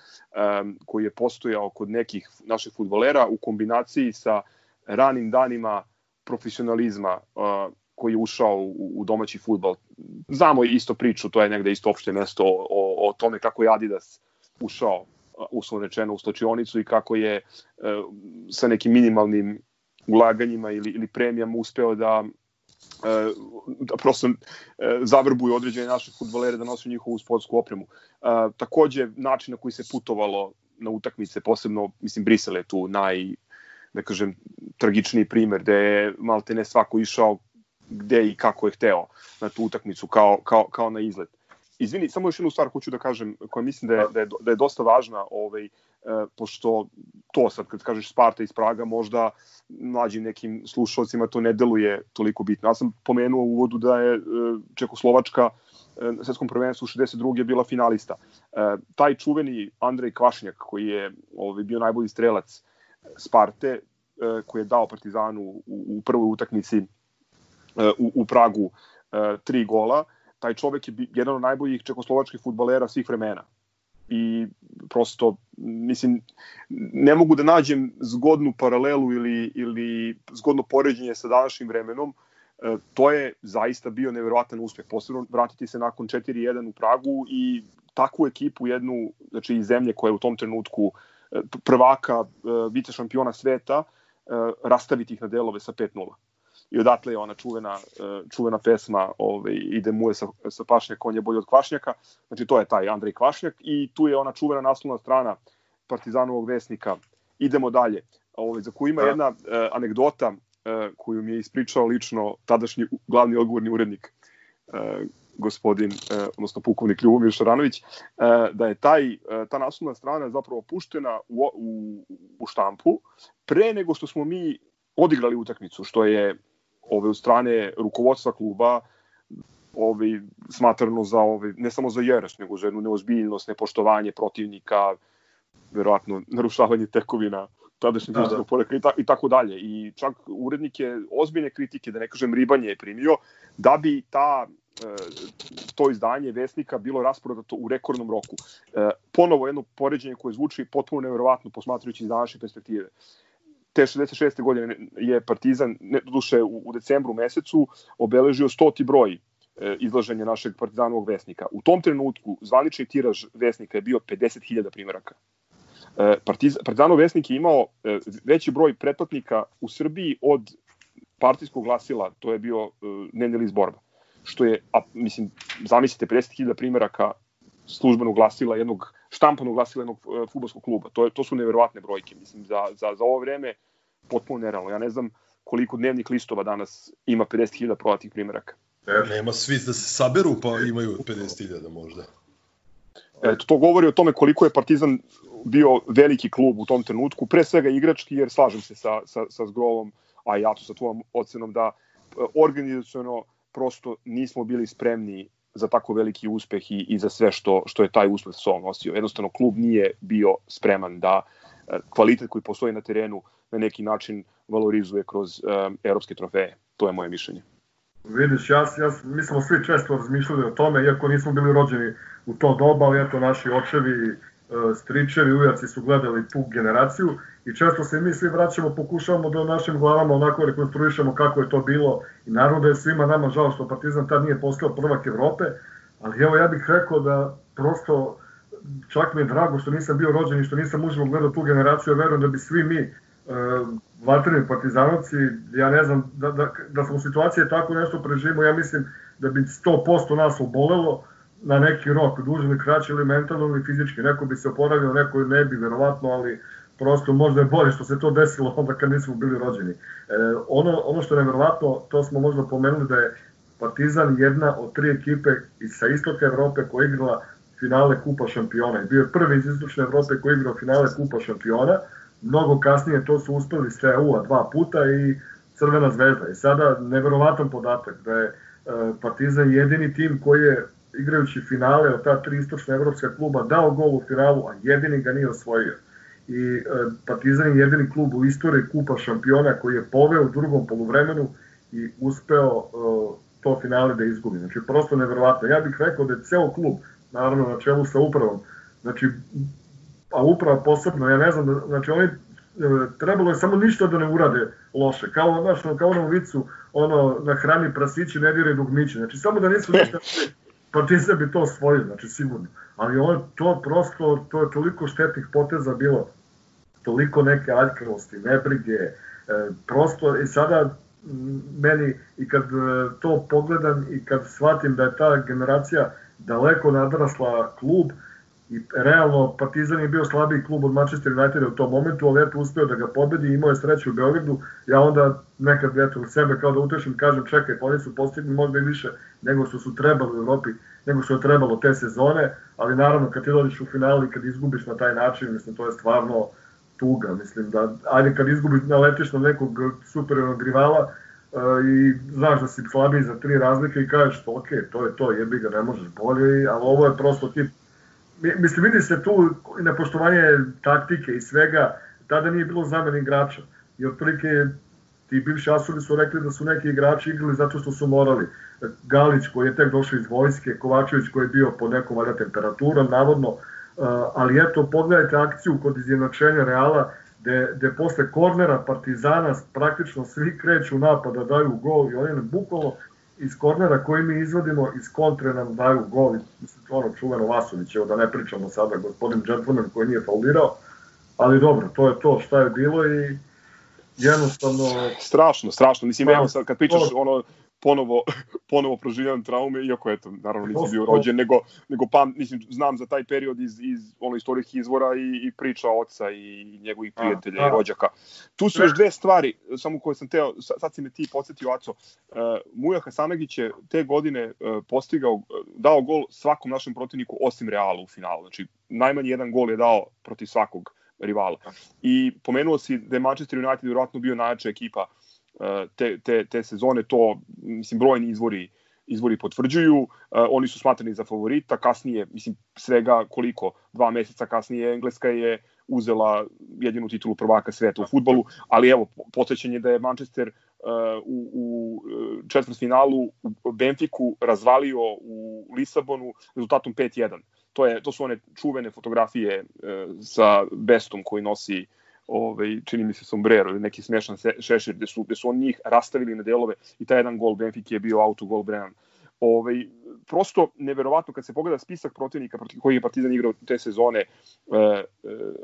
koji je postojao kod nekih naših futbolera u kombinaciji sa ranim danima profesionalizma uh, koji je ušao u, u domaći futbal. Znamo isto priču, to je negde isto opšte mesto o, o, o tome kako je Adidas ušao uslovno rečeno u stočionicu i kako je uh, sa nekim minimalnim ulaganjima ili, ili premijama uspeo da da prosto uh, zavrbuju određene naše futbolere da nosu njihovu sportsku opremu. Uh, takođe, način na koji se putovalo na utakmice, posebno, mislim, Brisel je tu naj, da kažem, tragičniji primer, gde je malte ne svako išao gde i kako je hteo na tu utakmicu kao, kao, kao na izlet. Izvini, samo još jednu stvar hoću da kažem, koja mislim da je, da je, da je dosta važna, ovaj, e, pošto to sad kad kažeš Sparta iz Praga, možda mlađim nekim slušalcima to ne deluje toliko bitno. Ja sam pomenuo u uvodu da je e, Čekoslovačka e, na svetskom prvenstvu 62. bila finalista. E, taj čuveni Andrej Kvašnjak, koji je ovaj, bio najbolji strelac Sparte e, koji je dao Partizanu u, u prvoj utakmici e, u, u Pragu e, tri gola. Taj čovek je jedan od najboljih čekoslovačkih futbalera svih vremena. I prosto, mislim, ne mogu da nađem zgodnu paralelu ili, ili zgodno poređenje sa današnjim vremenom. to je zaista bio neverovatan uspeh. Posebno vratiti se nakon 4-1 u Pragu i takvu ekipu jednu, znači iz zemlje koja je u tom trenutku uh, prvaka, e, vice šampiona sveta, e, rastaviti ih na delove sa 5-0. I odatle je ona čuvena, e, čuvena pesma ovaj, ide mu je sa, sa pašnjaka, on je bolji od kvašnjaka. Znači to je taj Andrej Kvašnjak i tu je ona čuvena naslovna strana Partizanovog vesnika. Idemo dalje. Ovaj, za koju ima da. jedna eh, anegdota eh, koju mi je ispričao lično tadašnji glavni odgovorni urednik eh, gospodin, e, odnosno pukovnik Ljubomir Šaranović, e, da je taj, e, ta naslovna strana zapravo puštena u, u, u štampu pre nego što smo mi odigrali utakmicu, što je ove, u strane rukovodstva kluba ove, smatrano za ove, ne samo za jeres, nego za jednu neozbiljnost, nepoštovanje protivnika, verovatno narušavanje tekovina tadašnjeg da, da. porekla i, ta, i tako dalje. I čak urednik je ozbiljne kritike, da ne kažem ribanje je primio, da bi ta E, to izdanje Vesnika bilo rasprodato u rekordnom roku. E, ponovo jedno poređenje koje zvuči potpuno neverovatno posmatrajući iz današnje perspektive. Te 66. godine je Partizan, ne, duše u, u decembru mesecu, obeležio stoti broj e, izlaženja našeg partizanovog vesnika. U tom trenutku zvanični tiraž vesnika je bio 50.000 primjeraka. E, Partiz, Partizanov vesnik je imao e, veći broj pretplatnika u Srbiji od partijskog glasila, to je bio dnevni list borba što je, a, mislim, zamislite 50.000 primjeraka službenog glasila jednog štampanog glasila jednog futbolskog kluba. To, je, to su neverovatne brojke. Mislim, za, za, za ovo vreme potpuno nerealno. Ja ne znam koliko dnevnih listova danas ima 50.000 prodatih primjeraka. Nema svi da se saberu pa imaju 50.000 možda. Eto, to govori o tome koliko je Partizan bio veliki klub u tom trenutku, pre svega igrački, jer slažem se sa, sa, sa Zgrovom, a i ja to sa tvojom ocenom da e, organizacijono prosto nismo bili spremni za tako veliki uspeh i, i za sve što, što je taj uspeh sa sobom nosio. Jednostavno, klub nije bio spreman da e, kvalitet koji postoji na terenu na neki način valorizuje kroz um, evropske trofeje. To je moje mišljenje. Vidiš, ja, ja, mi smo svi često razmišljali o tome, iako nismo bili rođeni u to doba, ali eto naši očevi e, stričevi, ujaci su gledali tu generaciju i često se mi svi vraćamo, pokušavamo da u našim glavama onako rekonstruišemo kako je to bilo i naravno da je svima nama žao što Partizan tad nije postao prvak Evrope, ali evo ja bih rekao da prosto čak mi je drago što nisam bio rođen i što nisam uživo gledao tu generaciju, ja verujem da bi svi mi vatreni partizanovci, ja ne znam, da, da, da smo u situaciji tako nešto preživimo, ja mislim da bi 100% nas obolelo na neki rok, duže ili kraće ili mentalno ili fizički, neko bi se oporavio, neko ne bi, verovatno, ali prosto možda je bolje što se to desilo onda kad nismo bili rođeni. E, ono, ono što je neverovatno, to smo možda pomenuli da je Partizan jedna od tri ekipe iz sa istoka Evrope koja igrala finale Kupa šampiona. Bio je prvi iz istočne Evrope koji igrao finale Kupa šampiona. Mnogo kasnije to su uspeli s EU-a dva puta i Crvena zvezda. I sada neverovatan podatak da je e, Partizan jedini tim koji je igrajući finale od ta tri istočna evropska kluba dao gol u finalu, a jedini ga nije osvojio. I e, Partizan je jedini klub u istoriji Kupa šampiona koji je poveo u drugom poluvremenu i uspeo e, to finale da izgubi. Znači, prosto neverovatno. Ja bih rekao da je ceo klub, naravno na čelu sa upravom, znači, a uprava posebno, ja ne znam, znači oni trebalo je samo ništa da ne urade loše, kao, znaš, kao u vicu, ono, na hrani prasići, ne diraj dugmiće, znači samo da nisu ništa Partizan bi to osvojio, znači sigurno. Ali ovo to prosto, to je toliko štetnih poteza bilo, toliko neke aljkavosti, nebrige, e, prosto i sada meni i kad e, to pogledam i kad shvatim da je ta generacija daleko nadrasla klub, i realno Partizan je bio slabiji klub od Manchester Uniteda u tom momentu, ali eto uspeo da ga pobedi imao je sreću u Beogradu, ja onda nekad eto sebe kao da utešim kažem čekaj, pa oni su postigli možda i više nego što su trebali u Evropi, nego što je trebalo te sezone, ali naravno kad ti dođeš u finali i kad izgubiš na taj način, mislim to je stvarno tuga, mislim da ajde kad izgubiš naletiš na nekog superiornog rivala, uh, i znaš da si slabiji za tri razlike i kažeš ok, to je to, jebi ga, ne možeš bolje, ali ovo je prosto tip mislim, vidi se tu nepoštovanje taktike i svega, tada nije bilo zamene igrača. I otprilike ti bivši Asuri su rekli da su neki igrači igrali zato što su morali. Galić koji je tek došao iz vojske, Kovačević koji je bio pod nekom valja temperaturom, navodno, ali eto, pogledajte akciju kod izjednačenja Reala, gde, gde posle kornera Partizana praktično svi kreću napad da daju gol i oni bukvalno iz kornera koji mi izvodimo iz kontre nam daju gol, mislim, ono čuveno Vasović, evo da ne pričamo sada, gospodin Gentleman koji nije faulirao, ali dobro, to je to šta je bilo i jednostavno... Strašno, strašno, mislim, evo sad kad pričaš ono, ponovo, ponovo proživljavam traume, iako eto, naravno nisam bio rođen, nego, nego pam, mislim, znam za taj period iz, iz ono, istorijih izvora i, i priča oca i njegovih prijatelja a, i rođaka. Tu su još dve stvari, samo koje sam teo, sad si me ti podsjetio, Aco, uh, Muja Hasanagić je te godine uh, postigao, dao gol svakom našem protivniku osim Realu u finalu, znači najmanje jedan gol je dao protiv svakog rivala. I pomenuo si da je Manchester United vjerojatno bio najjača ekipa uh, te, te, te sezone, to mislim brojni izvori izvori potvrđuju, uh, oni su smatrani za favorita, kasnije, mislim, svega koliko, dva meseca kasnije Engleska je uzela jedinu titulu prvaka sveta u futbolu, ali evo, podsjećanje da je Manchester uh, u, u četvrtfinalu u Benfiku razvalio u Lisabonu rezultatom 5-1. To, je, to su one čuvene fotografije uh, sa Bestom koji nosi ovaj, čini mi se sombrero ili neki smešan šešir, gde su, gde su on njih rastavili na delove i taj jedan gol Benfica je bio autogol Brennan. Ovaj, prosto neverovatno kad se pogleda spisak protivnika protiv koji je Partizan igrao te sezone, e, e,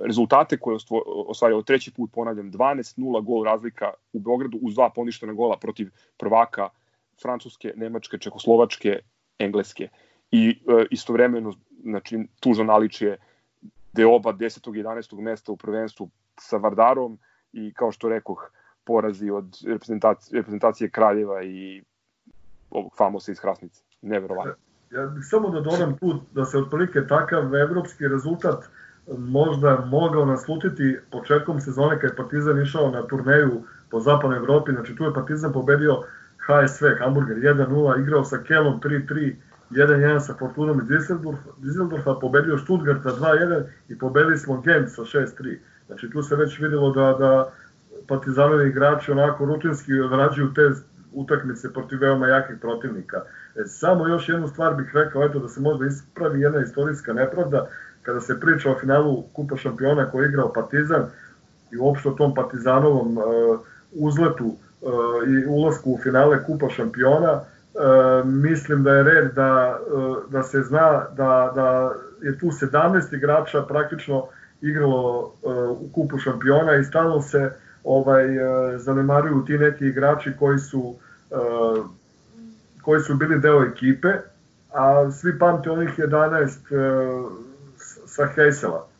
rezultate koje je ostvario treći put, ponavljam, 12-0 gol razlika u Beogradu uz dva poništena gola protiv prvaka Francuske, Nemačke, Čekoslovačke, Engleske. I e, istovremeno, znači, tužno naličje gde oba 10. i 11. mesta u prvenstvu sa Vardarom i kao što rekoh, porazi od reprezentacije, reprezentacije Kraljeva i ovog famosa iz Hrasnice. Neverovatno. Ja bih samo da dodam tu da se otprilike takav evropski rezultat možda mogao naslutiti početkom sezone kad je Partizan išao na turneju po zapadnoj Evropi, znači tu je Partizan pobedio HSV, Hamburger 1-0, igrao sa Kelom 3-3, 1-1 sa Fortunom iz Düsseldorfa, pobedio Stuttgarta 2-1 i pobedili smo Gent sa 6-3. Znači tu se već videlo da, da partizanovi igrači onako rutinski odrađuju te utakmice protiv veoma jakih protivnika. E, samo još jednu stvar bih rekao, eto da se možda ispravi jedna istorijska nepravda. kada se priča o finalu Kupa šampiona koji je igrao Partizan i uopšte o tom Partizanovom uh, uzletu uh, i ulasku u finale Kupa šampiona, uh, mislim da je red da, uh, da se zna da, da je tu 17 igrača praktično igralo uh, u Kupu šampiona i stalno se ovaj uh, zanemaruju ti neki igrači koji su uh, koji su bili deo ekipe, a svi pamte onih 11 uh, sa Heysela.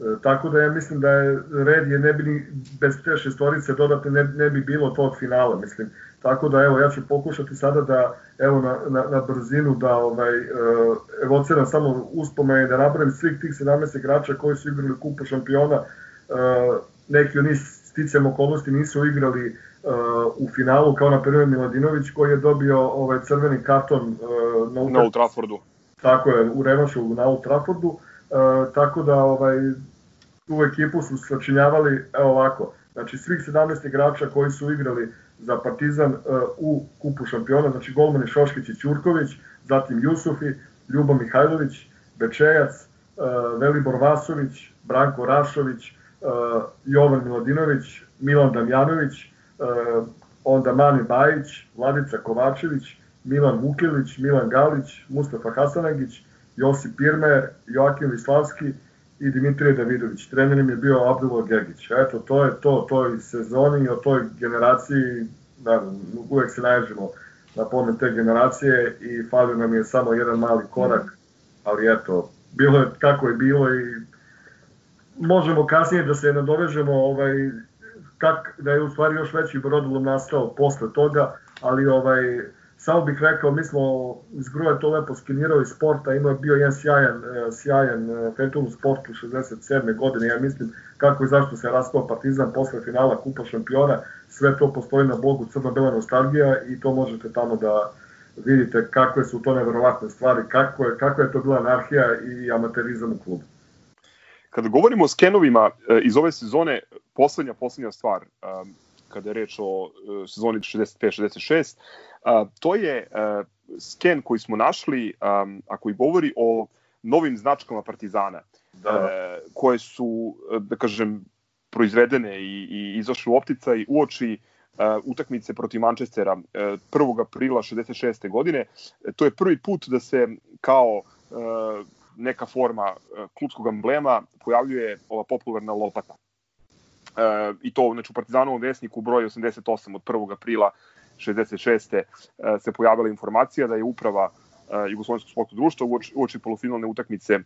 E, tako da ja mislim da je red je ne bi bez te šestorice dodatne ne, ne bi bilo tog finala, mislim. Tako da evo ja ću pokušati sada da evo na, na, na brzinu da ovaj uh, evociram samo uspomene da napravim svih tih 17 igrača koji su igrali kupu šampiona. Uh, neki od njih sticam okolnosti nisu igrali uh, u finalu kao na primjer Miladinović koji je dobio ovaj crveni karton uh, na, na Old Traffordu. Tako je, u revanšu na Old Traffordu. E, tako da ovaj, tu ekipu su sačinjavali evo ovako, znači svih 17 igrača koji su igrali za Partizan uh, u kupu šampiona, znači golmani Šoškić i Ćurković, zatim Jusufi, Ljubo Mihajlović, Bečejac, uh, Velibor Vasović, Branko Rašović, Jovan Miladinović, Milan Damjanović, onda Mani Bajić, Vladica Kovačević, Milan Vukilić, Milan Galić, Mustafa Hasanagić, Josip Pirmer, Joakim Vislavski i Dimitrije Davidović. Trenerim je bio Abdullah Gergić. Eto, to je to, toj sezoni i o toj generaciji, da, uvek se naježimo na pomen te generacije i falio nam je samo jedan mali korak, ali eto, bilo je kako je bilo i možemo kasnije da se nadovežemo ovaj, kak, da je u stvari još veći brodolom nastao posle toga, ali ovaj, Samo bih rekao, mi smo iz Gruje to lepo skenirali sporta, ima bio jedan sjajan, e, sjajan e, Fentum sport u 67. godine, ja mislim kako i zašto se raspao Partizan posle finala Kupa šampiona, sve to postoji na blogu Crna-Bela nostalgija i to možete tamo da vidite kakve su to neverovatne stvari, kako je, kako je to bila anarhija i amaterizam u klubu. Kada govorimo o skenovima e, iz ove sezone, poslednja, poslednja stvar, kada je reč o sezoni 65-66, A, to je a, sken koji smo našli, a, a koji govori o novim značkama Partizana, da. a, koje su, da kažem, proizvedene i, i izašle u opticaj uoči uh, utakmice protiv Manchestera uh, 1. aprila 66. godine. To je prvi put da se kao uh, neka forma uh, klubskog emblema pojavljuje ova popularna lopata. Uh, I to znači, u Partizanovom vesniku broj 88 od 1. aprila 66. E, se pojavila informacija da je uprava e, Jugoslovenskog sportskog društva uoči, polufinalne utakmice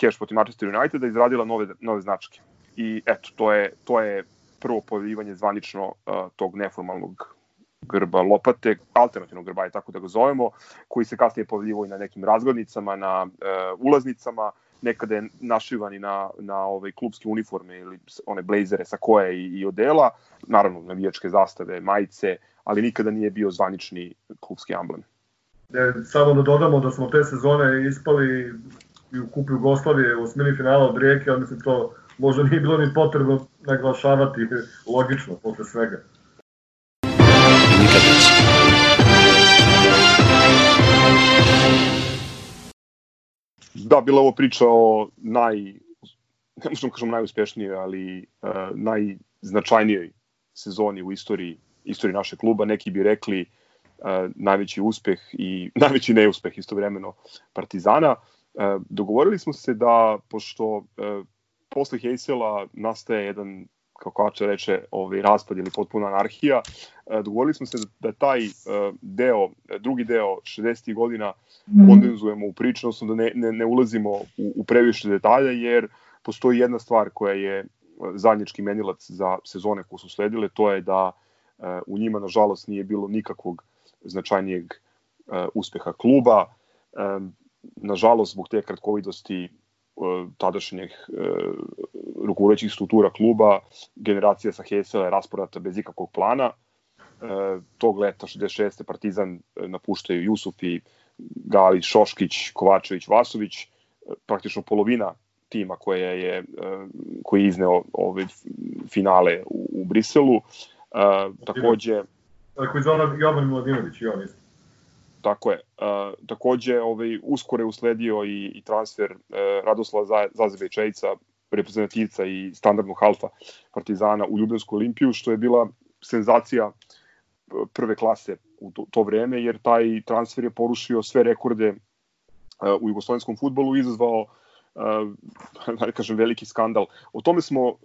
Cash protiv Manchester Uniteda izradila nove, nove značke. I eto, to je, to je prvo pojavljivanje zvanično tog neformalnog grba lopate, alternativnog grba, tako da ga zovemo, koji se kasnije pojavljivo i na nekim razglednicama, na ulaznicama, nekada je našivan i na, na ove klubske uniforme ili one blazere sa koje i, i odela, naravno navijačke zastave, majice, ali nikada nije bio zvanični klubski amblem. Ne, samo da dodamo da smo te sezone ispali i u kupu Jugoslavije u osmini finala od Rijeke, ali mislim to možda nije bilo ni potrebno naglašavati logično posle svega. Nikad neće. Da, bila ovo priča o naj, ne možemo kažem najuspešnijoj, ali uh, najznačajnijoj sezoni u istoriji istoriji našeg kluba, neki bi rekli uh, najveći uspeh i najveći neuspeh istovremeno Partizana. Uh, dogovorili smo se da, pošto uh, posle Hejsela nastaje jedan kako Kača reče, ovaj raspad ili potpuna anarhija. Dogovorili smo se da, da taj deo, drugi deo 60. godina kondenzujemo u priču, odnosno da ne, ne, ne ulazimo u, u previše detalja, jer postoji jedna stvar koja je zadnječki menilac za sezone koje su sledile, to je da u njima nažalost nije bilo nikakvog značajnijeg uspeha kluba. Nažalost, zbog te kratkovidosti tadašnjih rukovodećih struktura kluba, generacija sa Hesela je rasporata bez ikakvog plana. Tog leta 66. Partizan napuštaju Jusufi, Galić, Šoškić, Kovačević, Vasović, praktično polovina tima koja je, koji je izneo ove finale u, u Briselu. Uh, takođe... Tako je Zoran Jovan Mladinović i on isto. tako je. Uh, takođe, ovaj, uskoro je usledio i, i transfer uh, Radoslava Zazebe Čejica, reprezentativca i standardnog halfa Partizana u Ljubljansku olimpiju, što je bila senzacija prve klase u to, to vreme, jer taj transfer je porušio sve rekorde uh, u jugoslovenskom futbolu i izazvao uh, da kažem, veliki skandal. O tome smo uh,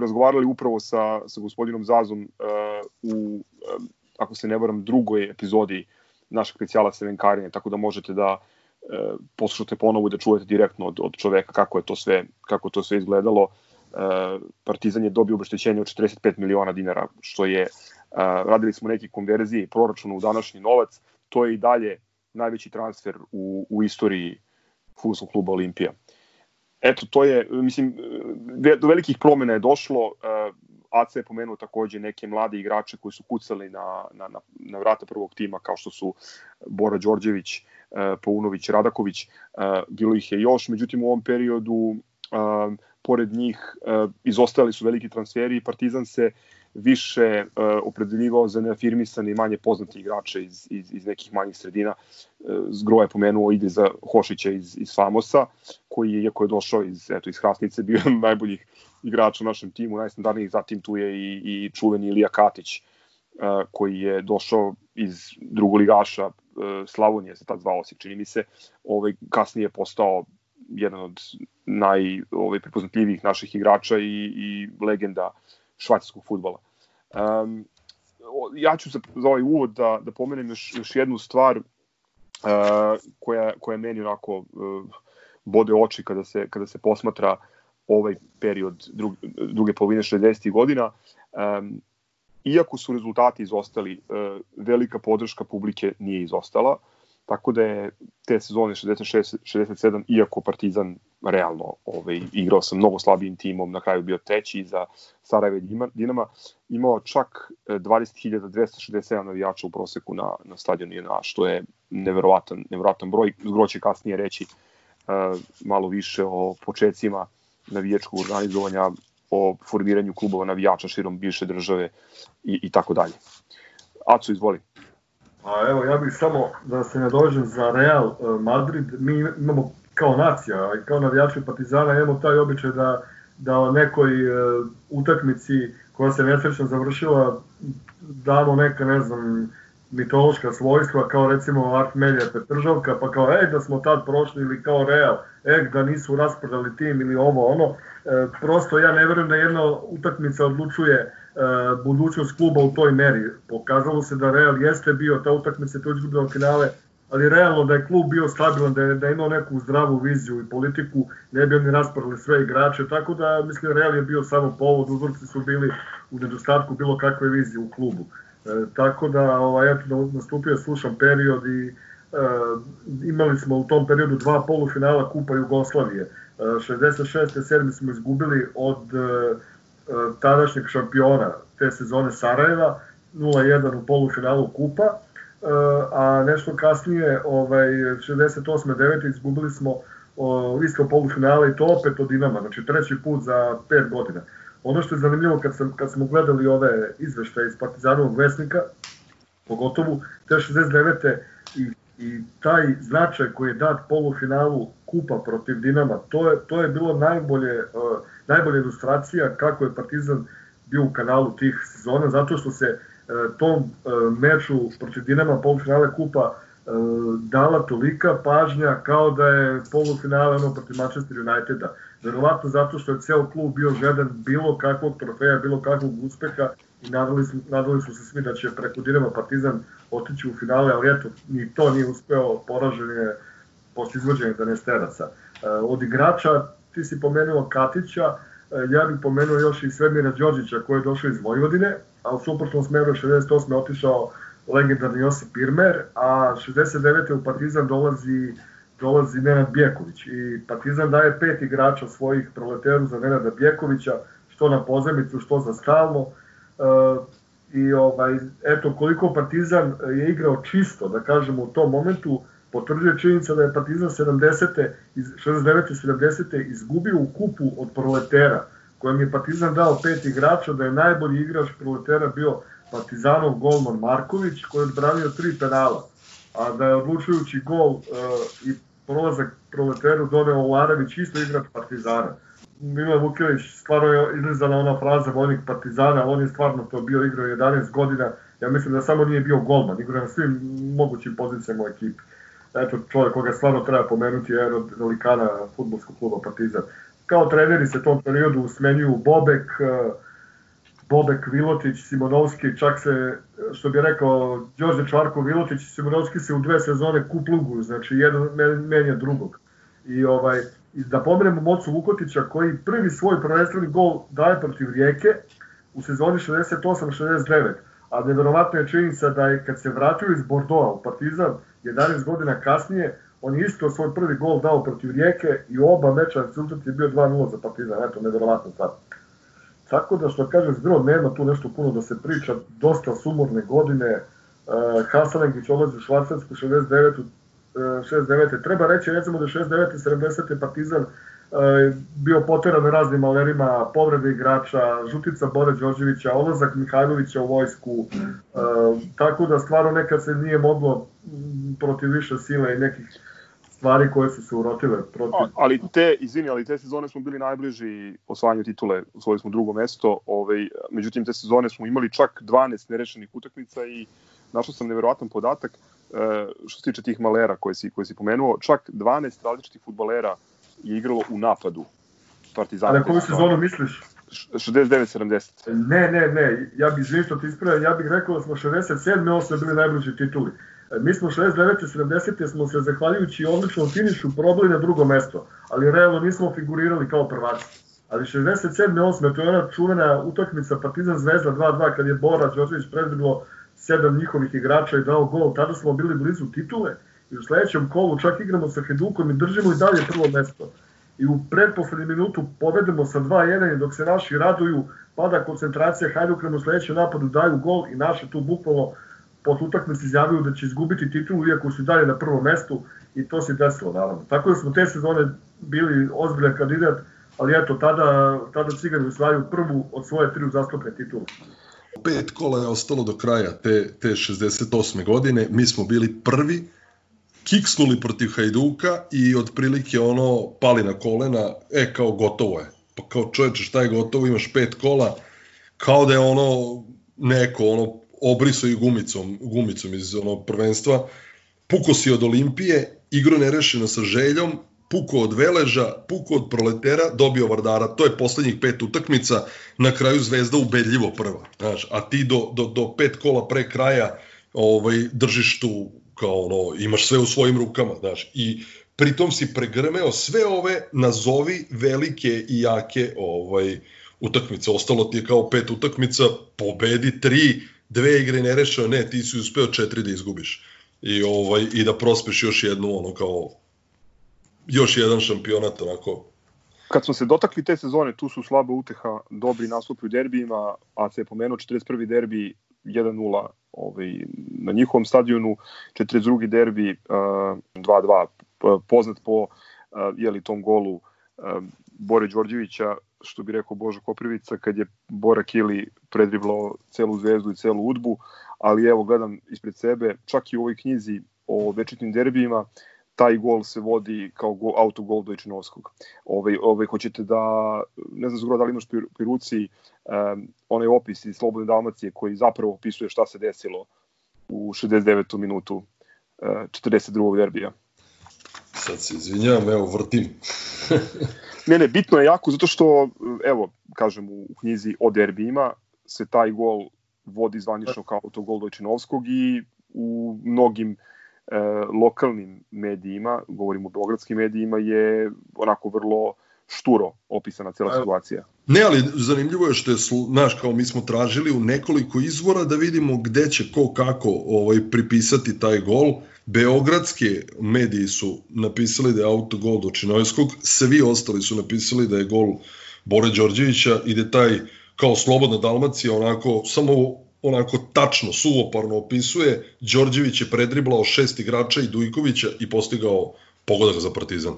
razgovarali upravo sa, sa gospodinom Zazom uh, u, uh, ako se ne varam, drugoj epizodi našeg specijala Sevenkarine, tako da možete da poslušate ponovo i da čujete direktno od, od čoveka kako je to sve, kako to sve izgledalo. Partizan je dobio obeštećenje od 45 miliona dinara, što je, radili smo neke konverzije i proračunu u današnji novac, to je i dalje najveći transfer u, u istoriji futbolskog kluba Olimpija. Eto, to je, mislim, do velikih promena je došlo, Aca je pomenuo takođe neke mlade igrače koji su kucali na, na, na, na vrata prvog tima, kao što su Bora Đorđević, Paunović, Radaković, bilo ih je još, međutim u ovom periodu pored njih izostali su veliki transferi. I Partizan se više uh, opredeljivao za neafirmisane i manje poznati igrače iz, iz, iz nekih manjih sredina. Uh, Zgro je pomenuo ide za Hošića iz, iz Famosa, koji je, iako je došao iz, eto, iz Hrasnice, bio najboljih igrača u našem timu, najstandardnijih, zatim tu je i, i čuveni Ilija Katić, uh, koji je došao iz drugoligaša uh, Slavonije, se tad zvao se, čini mi se, ovaj, kasnije je postao jedan od naj ovaj, prepoznatljivijih naših igrača i, i legenda švajcarskog futbola. Um, ja ću za, za ovaj uvod da, da pomenem još, još jednu stvar uh, koja, koja meni onako uh, bode oči kada se, kada se posmatra ovaj period drug, druge polovine 60. godina. Um, iako su rezultati izostali, uh, velika podrška publike nije izostala, tako da je te sezone 66-67, iako Partizan realno ovaj, igrao sa mnogo slabijim timom, na kraju bio treći za Sarajeve Dinama, imao čak 20.267 e, navijača u proseku na, na stadionu INA, što je neverovatan, neverovatan broj. Zgro će kasnije reći uh, malo više o početcima navijačkog organizovanja, o formiranju klubova navijača širom bivše države i, i tako dalje. Aco, izvoli. A evo, ja bih samo da se ne dođem za Real e, Madrid, mi imamo kao nacija kao navijači Partizana imamo taj običaj da, da o nekoj uh, utakmici koja se nesrećno završila damo neka, ne znam, mitološka svojstva, kao recimo Art Melija Petržovka, pa kao, ej, da smo tad prošli, ili kao Real, ej, da nisu rasprodali tim, ili ovo, ono. E, prosto ja ne verujem da jedna utakmica odlučuje e, budućnost kluba u toj meri. Pokazalo se da Real jeste bio, ta utakmica je to izgubila finale, ali realno da je klub bio stabilan, da je, da je imao neku zdravu viziju i politiku, ne bi oni raspravili sve igrače, tako da mislim Real je bio samo povod, uzorci su bili u nedostatku bilo kakve vizije u klubu. E, tako da, ovaj, eto, da nastupio slušam period i e, imali smo u tom periodu dva polufinala Kupa Jugoslavije. E, 66. 7. smo izgubili od e, e, tadašnjeg šampiona te sezone Sarajeva, 0-1 u polufinalu Kupa, a nešto kasnije, ovaj, 68. 9. izgubili smo o, isto polufinale i to opet od Dinama, znači treći put za 5 godina. Ono što je zanimljivo kad, sam, kad smo gledali ove izveštaje iz Partizanovog vesnika, pogotovo te 69. i, i taj značaj koji je dat polufinalu kupa protiv Dinama, to je, to je bilo najbolje, uh, najbolja ilustracija kako je Partizan bio u kanalu tih sezona, zato što se E, tom e, meču protiv Dinama polufinale kupa e, dala tolika pažnja kao da je polufinale ono protiv Manchester Uniteda. Verovatno zato što je ceo klub bio gledan bilo kakvog trofeja, bilo kakvog uspeha i nadali su, nadali su se svi da će preko Dinama Partizan otići u finale, ali eto, ni to nije uspeo, poražen je posle izvođenja Danesteraca. Od igrača, ti si pomenuo Katića, ja bih pomenuo još i Svemira Đorđića koji je došao iz Vojvodine, a u suprotnom smeru 68. otišao legendarni Josip Pirmer, a 69. u Partizan dolazi dolazi Nenad Bjeković i Partizan daje pet igrača svojih proleteru za Nenada Bjekovića, što na pozemicu, što za stalno. E, I ovaj, eto, koliko Partizan je igrao čisto, da kažemo, u tom momentu, potvrđuje činjenica da je Partizan 70. 69. 70. izgubio u kupu od proletera kojem je Partizan dao pet igrača, da je najbolji igrač proletera bio Partizanov golman Marković, koji je odbranio tri penala. a da je odlučujući gol uh, i prolazak proleteru doneo Olarević, isto igrač Partizana. Milan Vukilić stvarno je izlizala ona fraza vojnik Partizana, on je stvarno to bio igrao 11 godina. Ja mislim da samo nije bio golman, igrao na svim mogućim pozicijama u ekipi. Eto, čovjek koga stvarno treba pomenuti je od velikana futbolskog kluba Partizan. Kao treneri se tom periodu smenjuju Bobek, uh, Bobek, Vilotić, Simonovski, čak se, što bi rekao Đorđe Čvarko, Vilotić i Simonovski se u dve sezone kuplugu, znači jedan menja drugog. I ovaj, da pomenemo Mocu Vukotića koji prvi svoj prvenstveni gol daje protiv Rijeke u sezoni 68-69, a neverovatna je činjenica da je kad se vratio iz Bordeaux u Partizan 11 godina kasnije, on je isto svoj prvi gol dao protiv Rijeke i oba meča rezultat je bio 2-0 za Partizan, eto, neverovatno sad. Tako da što kaže Zgro, nema tu nešto puno da se priča, dosta sumorne godine, uh, Hasanengić odlazi u Švarcarsku 69. Uh, 69. Treba reći recimo da 69. 70. Partizan bio poteran na raznim malerima, povrede igrača, žutica Bore Đorđevića, odlazak Mihajlovića u vojsku, uh, tako da stvarno nekad se nije moglo protiv više sile i nekih stvari koje su se urotile protiv... A, ali te, izvini, ali te sezone smo bili najbliži osvajanju titule, osvojili smo drugo mesto, ovaj, međutim te sezone smo imali čak 12 nerešenih utakmica i našao sam neverovatan podatak e, što se tiče tih malera koje si, koje si pomenuo, čak 12 različitih futbalera je igralo u napadu Partizana. A na koju sezonu misliš? 69-70. Ne, ne, ne, ja bih izvinio što ti ispravio, ja bih rekao da smo 67. 8. bili najbliži tituli. Mi smo 69. 70. smo se zahvaljujući odličnom finišu probali na drugo mesto, ali realno nismo figurirali kao prvaci. Ali 67. 8. to je ona čuvena utakmica Partizan Zvezda 2-2 kad je Bora Đorđević predviglo sedam njihovih igrača i dao gol, tada smo bili blizu titule i u sledećem kolu čak igramo sa Hedukom i držimo i dalje prvo mesto. I u predposlednji minutu povedemo sa 2-1 i dok se naši raduju, pada koncentracija, Hajduk nam u sledećem napadu daju gol i naše tu bukvalno posle utakmice izjavio da će izgubiti titulu iako su dalje na prvom mestu i to se desilo naravno. Tako da smo te sezone bili ozbiljan kandidat, ali eto tada, tada Cigani usvajaju prvu od svoje tri uzastopne titule. Pet kola je ostalo do kraja te, te 68. godine, mi smo bili prvi, kiksnuli protiv Hajduka i otprilike ono pali na kolena, e kao gotovo je. Pa kao čoveče šta je gotovo, imaš pet kola, kao da je ono neko ono obrisao i gumicom, gumicom iz ono prvenstva, puko si od Olimpije, igro nerešeno sa željom, puko od Veleža, puko od Proletera, dobio Vardara. To je poslednjih pet utakmica, na kraju Zvezda ubedljivo prva. Znaš, a ti do, do, do pet kola pre kraja ovaj, držiš tu kao ono, imaš sve u svojim rukama, znaš, i pritom si pregrmeo sve ove nazovi velike i jake ovaj, utakmice. Ostalo ti je kao pet utakmica, pobedi tri, dve igre nerešeno, ne, ti si uspeo četiri da izgubiš. I, ovaj, i da prospeš još jednu, ono kao, još jedan šampionat, onako, Kad smo se dotakli te sezone, tu su slaba uteha, dobri nastupi u derbijima, a se je pomenuo 41. derbi 1-0 ovaj, na njihovom stadionu, 42. derbi 2-2, uh, poznat po uh, jeli, tom golu uh, Bore Đorđevića, što bi rekao Božo Koprivica, kad je Bora Kili predriblao celu zvezdu i celu udbu, ali evo gledam ispred sebe, čak i u ovoj knjizi o večitnim derbijima, taj gol se vodi kao go, autogol Dojčinovskog. Ove, ove, hoćete da, ne znam zgoro da li imaš pri, pri ruci um, onaj opis iz Slobodne Dalmacije koji zapravo opisuje šta se desilo u 69. minutu uh, 42. derbija. Sad se izvinjavam, evo vrtim. ne, ne, bitno je jako zato što, evo, kažem u knjizi o derbijima se taj gol vodi zvanično kao autogol Dojčinovskog i u mnogim e, lokalnim medijima, govorimo o beogradskim medijima, je onako vrlo šturo opisana cela situacija. Ne, ali zanimljivo je što je, znaš, kao mi smo tražili u nekoliko izvora da vidimo gde će ko kako ovaj, pripisati taj gol. Beogradske mediji su napisali da je autogol do Činojskog, svi ostali su napisali da je gol Bore Đorđevića i da je taj kao slobodna Dalmacija onako samo onako tačno, suvoparno opisuje, Đorđević je predriblao šest igrača i Dujkovića i postigao pogodak za Partizan.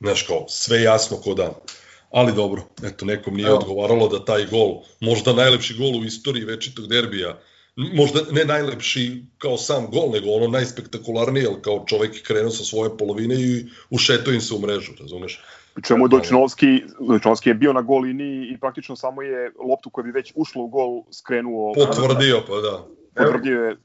Znaš kao, sve jasno ko dan. Ali dobro, eto, nekom nije odgovaralo da taj gol, možda najlepši gol u istoriji večitog derbija, možda ne najlepši kao sam gol, nego ono najspektakularnije, jer kao čovek je krenuo sa svoje polovine i ušetao im se u mrežu, razumeš? Pri čemu je Dojčinovski, Dojčinovski je bio na gol liniji i praktično samo je loptu koja bi već ušla u gol skrenuo. Potvrdio, pa da. Potvrdio je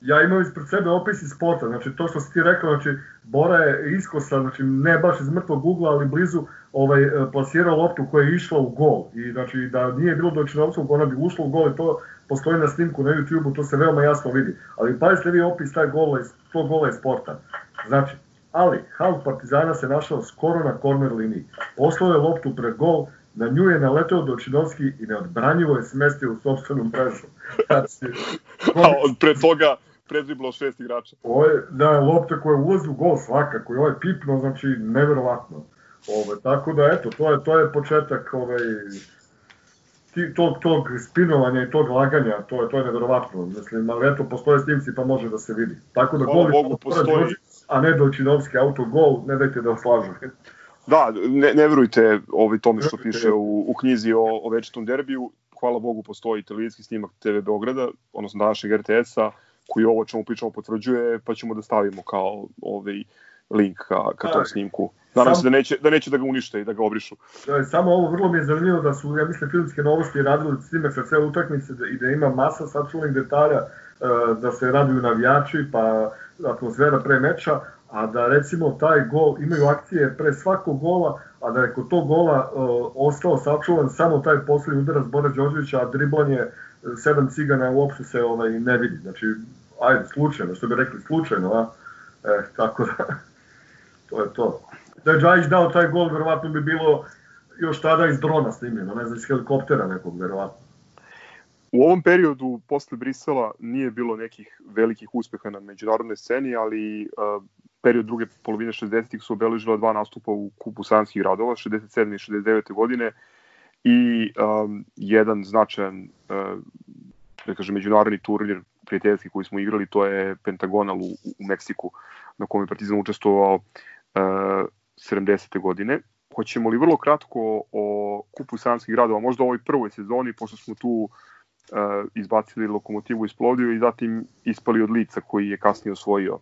ja imam ispred sebe opis iz spota, znači to što si ti rekao, znači Bora je iskosa, znači ne baš iz mrtvog ugla, ali blizu ovaj, e, plasirao loptu koja je išla u gol i znači da nije bilo do Činovcov, ona bi ušla u gol i to postoji na snimku na YouTube-u, to se veoma jasno vidi. Ali pazite vi opis taj gola iz, tog gola iz sporta. Znači, ali Hal Partizana se našao skoro na korner liniji. Poslao je loptu pred gol, na nju je naleteo Dočinovski i neodbranjivo je smestio u sobstvenu mrežu. Znači, A od pre toga predriblao šest igrača. Ovo je, da, lopta koja ulazi u gol svakako i ovo je pipno, znači neverovatno. Ove, tako da, eto, to je, to je početak ovaj, ti, tog, tog spinovanja i tog laganja, to je, to je neverovatno. Mislim, ali eto, postoje snimci pa može da se vidi. Tako da Hvala Bogu, postoji. A ne Dojčinovski autogol, ne dajte da slažu. Da, ne, ne verujte ovaj tome što piše u, u knjizi o, o večitom derbiju. Hvala Bogu postoji televizijski snimak TV Beograda, odnosno današnjeg RTS-a, koji ovo čemu pričamo potvrđuje, pa ćemo da stavimo kao ovaj link ka, ka tom snimku. Nadam se da neće, da neće da ga unište i da ga obrišu. Da, samo ovo vrlo mi je zanimljivo da su, ja mislim, filmske novosti radili snimak sa cele utakmice da, i da ima masa sačuvanih detalja, da se raduju navijači, pa atmosfera pre meča, a da recimo taj gol, imaju akcije pre svakog gola, a da je kod tog gola uh, ostao sačuvan samo taj poslednji udarac Bora Đorđevića, a driblanje sedam cigana uopšte se ovaj, ne vidi. Znači, ajde, slučajno, što bi rekli, slučajno, a? E, tako da, to je to. Da je Džajić dao taj gol, verovatno bi bilo još tada iz drona snimljeno, ne znam, iz helikoptera nekog, verovatno. U ovom periodu posle Brisela nije bilo nekih velikih uspeha na međunarodnoj sceni, ali uh, period druge polovine 60-ih su obeležila dva nastupa u kupu sanskih gradova, 67. i 69. godine i um, jedan značajan uh, da kažem, međunarodni turnir prijateljski koji smo igrali, to je Pentagonal u, u Meksiku, na kome je Partizan učestvovao uh, 70. godine. Hoćemo li vrlo kratko o kupu sanskih gradova, možda u ovoj prvoj sezoni, pošto smo tu uh, izbacili lokomotivu iz Plovdiva i zatim ispali od lica koji je kasnije osvojio, uh,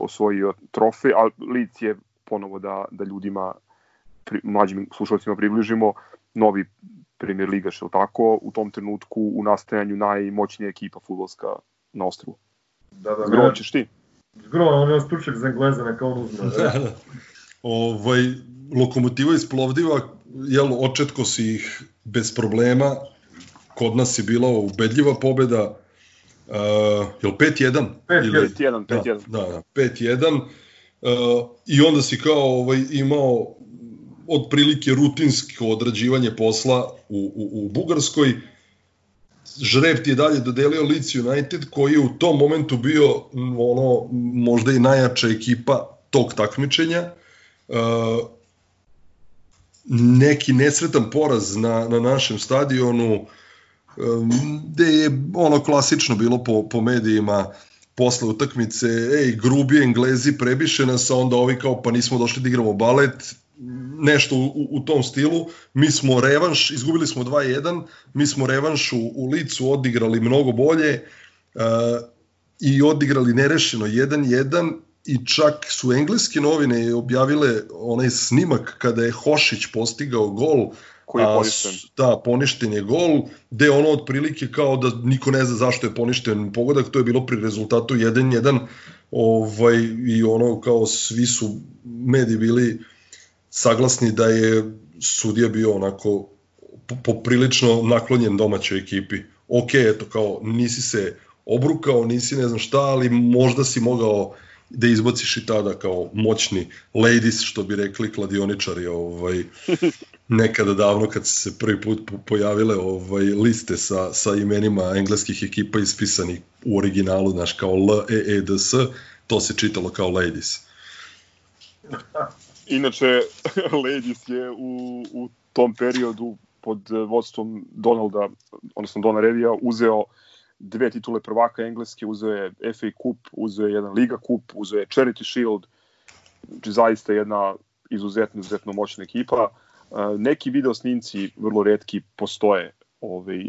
osvojio trofej, a lic je ponovo da, da ljudima, pri, mlađim slušalcima približimo, novi premier liga, što tako, u tom trenutku u nastajanju najmoćnija ekipa futbolska na ostrovu. Da, da, Zgro, ćeš ti? Zgro, on je stručak za Engleza, neka on uzme. Da, da. Ovaj, lokomotiva iz Plovdiva, jel, očetko si ih bez problema, kod nas je bila ubedljiva pobeda, Uh, jel 5-1? 5-1, 5-1. Da, da, 5-1. Uh, I onda si kao ovaj, imao otprilike rutinsko odrađivanje posla u, u, u Bugarskoj. Žreb ti je dalje dodelio Leeds United koji je u tom momentu bio ono možda i najjača ekipa tog takmičenja. Uh, neki nesretan poraz na, na našem stadionu gde je ono klasično bilo po, po medijima posle utakmice, ej, grubi Englezi prebiše nas, a onda ovi kao, pa nismo došli da igramo balet, nešto u, u tom stilu. Mi smo revanš, izgubili smo 2-1, mi smo revanš u, u licu odigrali mnogo bolje uh, i odigrali nerešeno 1-1 i čak su engleske novine objavile onaj snimak kada je Hošić postigao gol koji je poništen. Da, poništen je gol, gde ono otprilike kao da niko ne zna zašto je poništen pogodak, to je bilo pri rezultatu 1-1, ovaj, i ono kao svi su mediji bili saglasni da je sudija bio onako poprilično naklonjen domaćoj ekipi. Ok, eto kao nisi se obrukao, nisi ne znam šta, ali možda si mogao da izbaciš i tada kao moćni ladies, što bi rekli kladioničari, ovaj, nekada davno kad se prvi put pojavile ovaj liste sa, sa imenima engleskih ekipa ispisani u originalu, znaš, kao L, E, E, D, S, to se čitalo kao ladies. Inače, Ladies je u, u tom periodu pod vodstvom Donalda, odnosno Dona Revija, uzeo dve titule prvaka Engleske, uzeo je FA Cup, uzeo je jedan Liga Cup, uzeo je Charity Shield, znači zaista jedna izuzetno, izuzetno moćna ekipa. Neki video snimci, vrlo redki, postoje ovaj,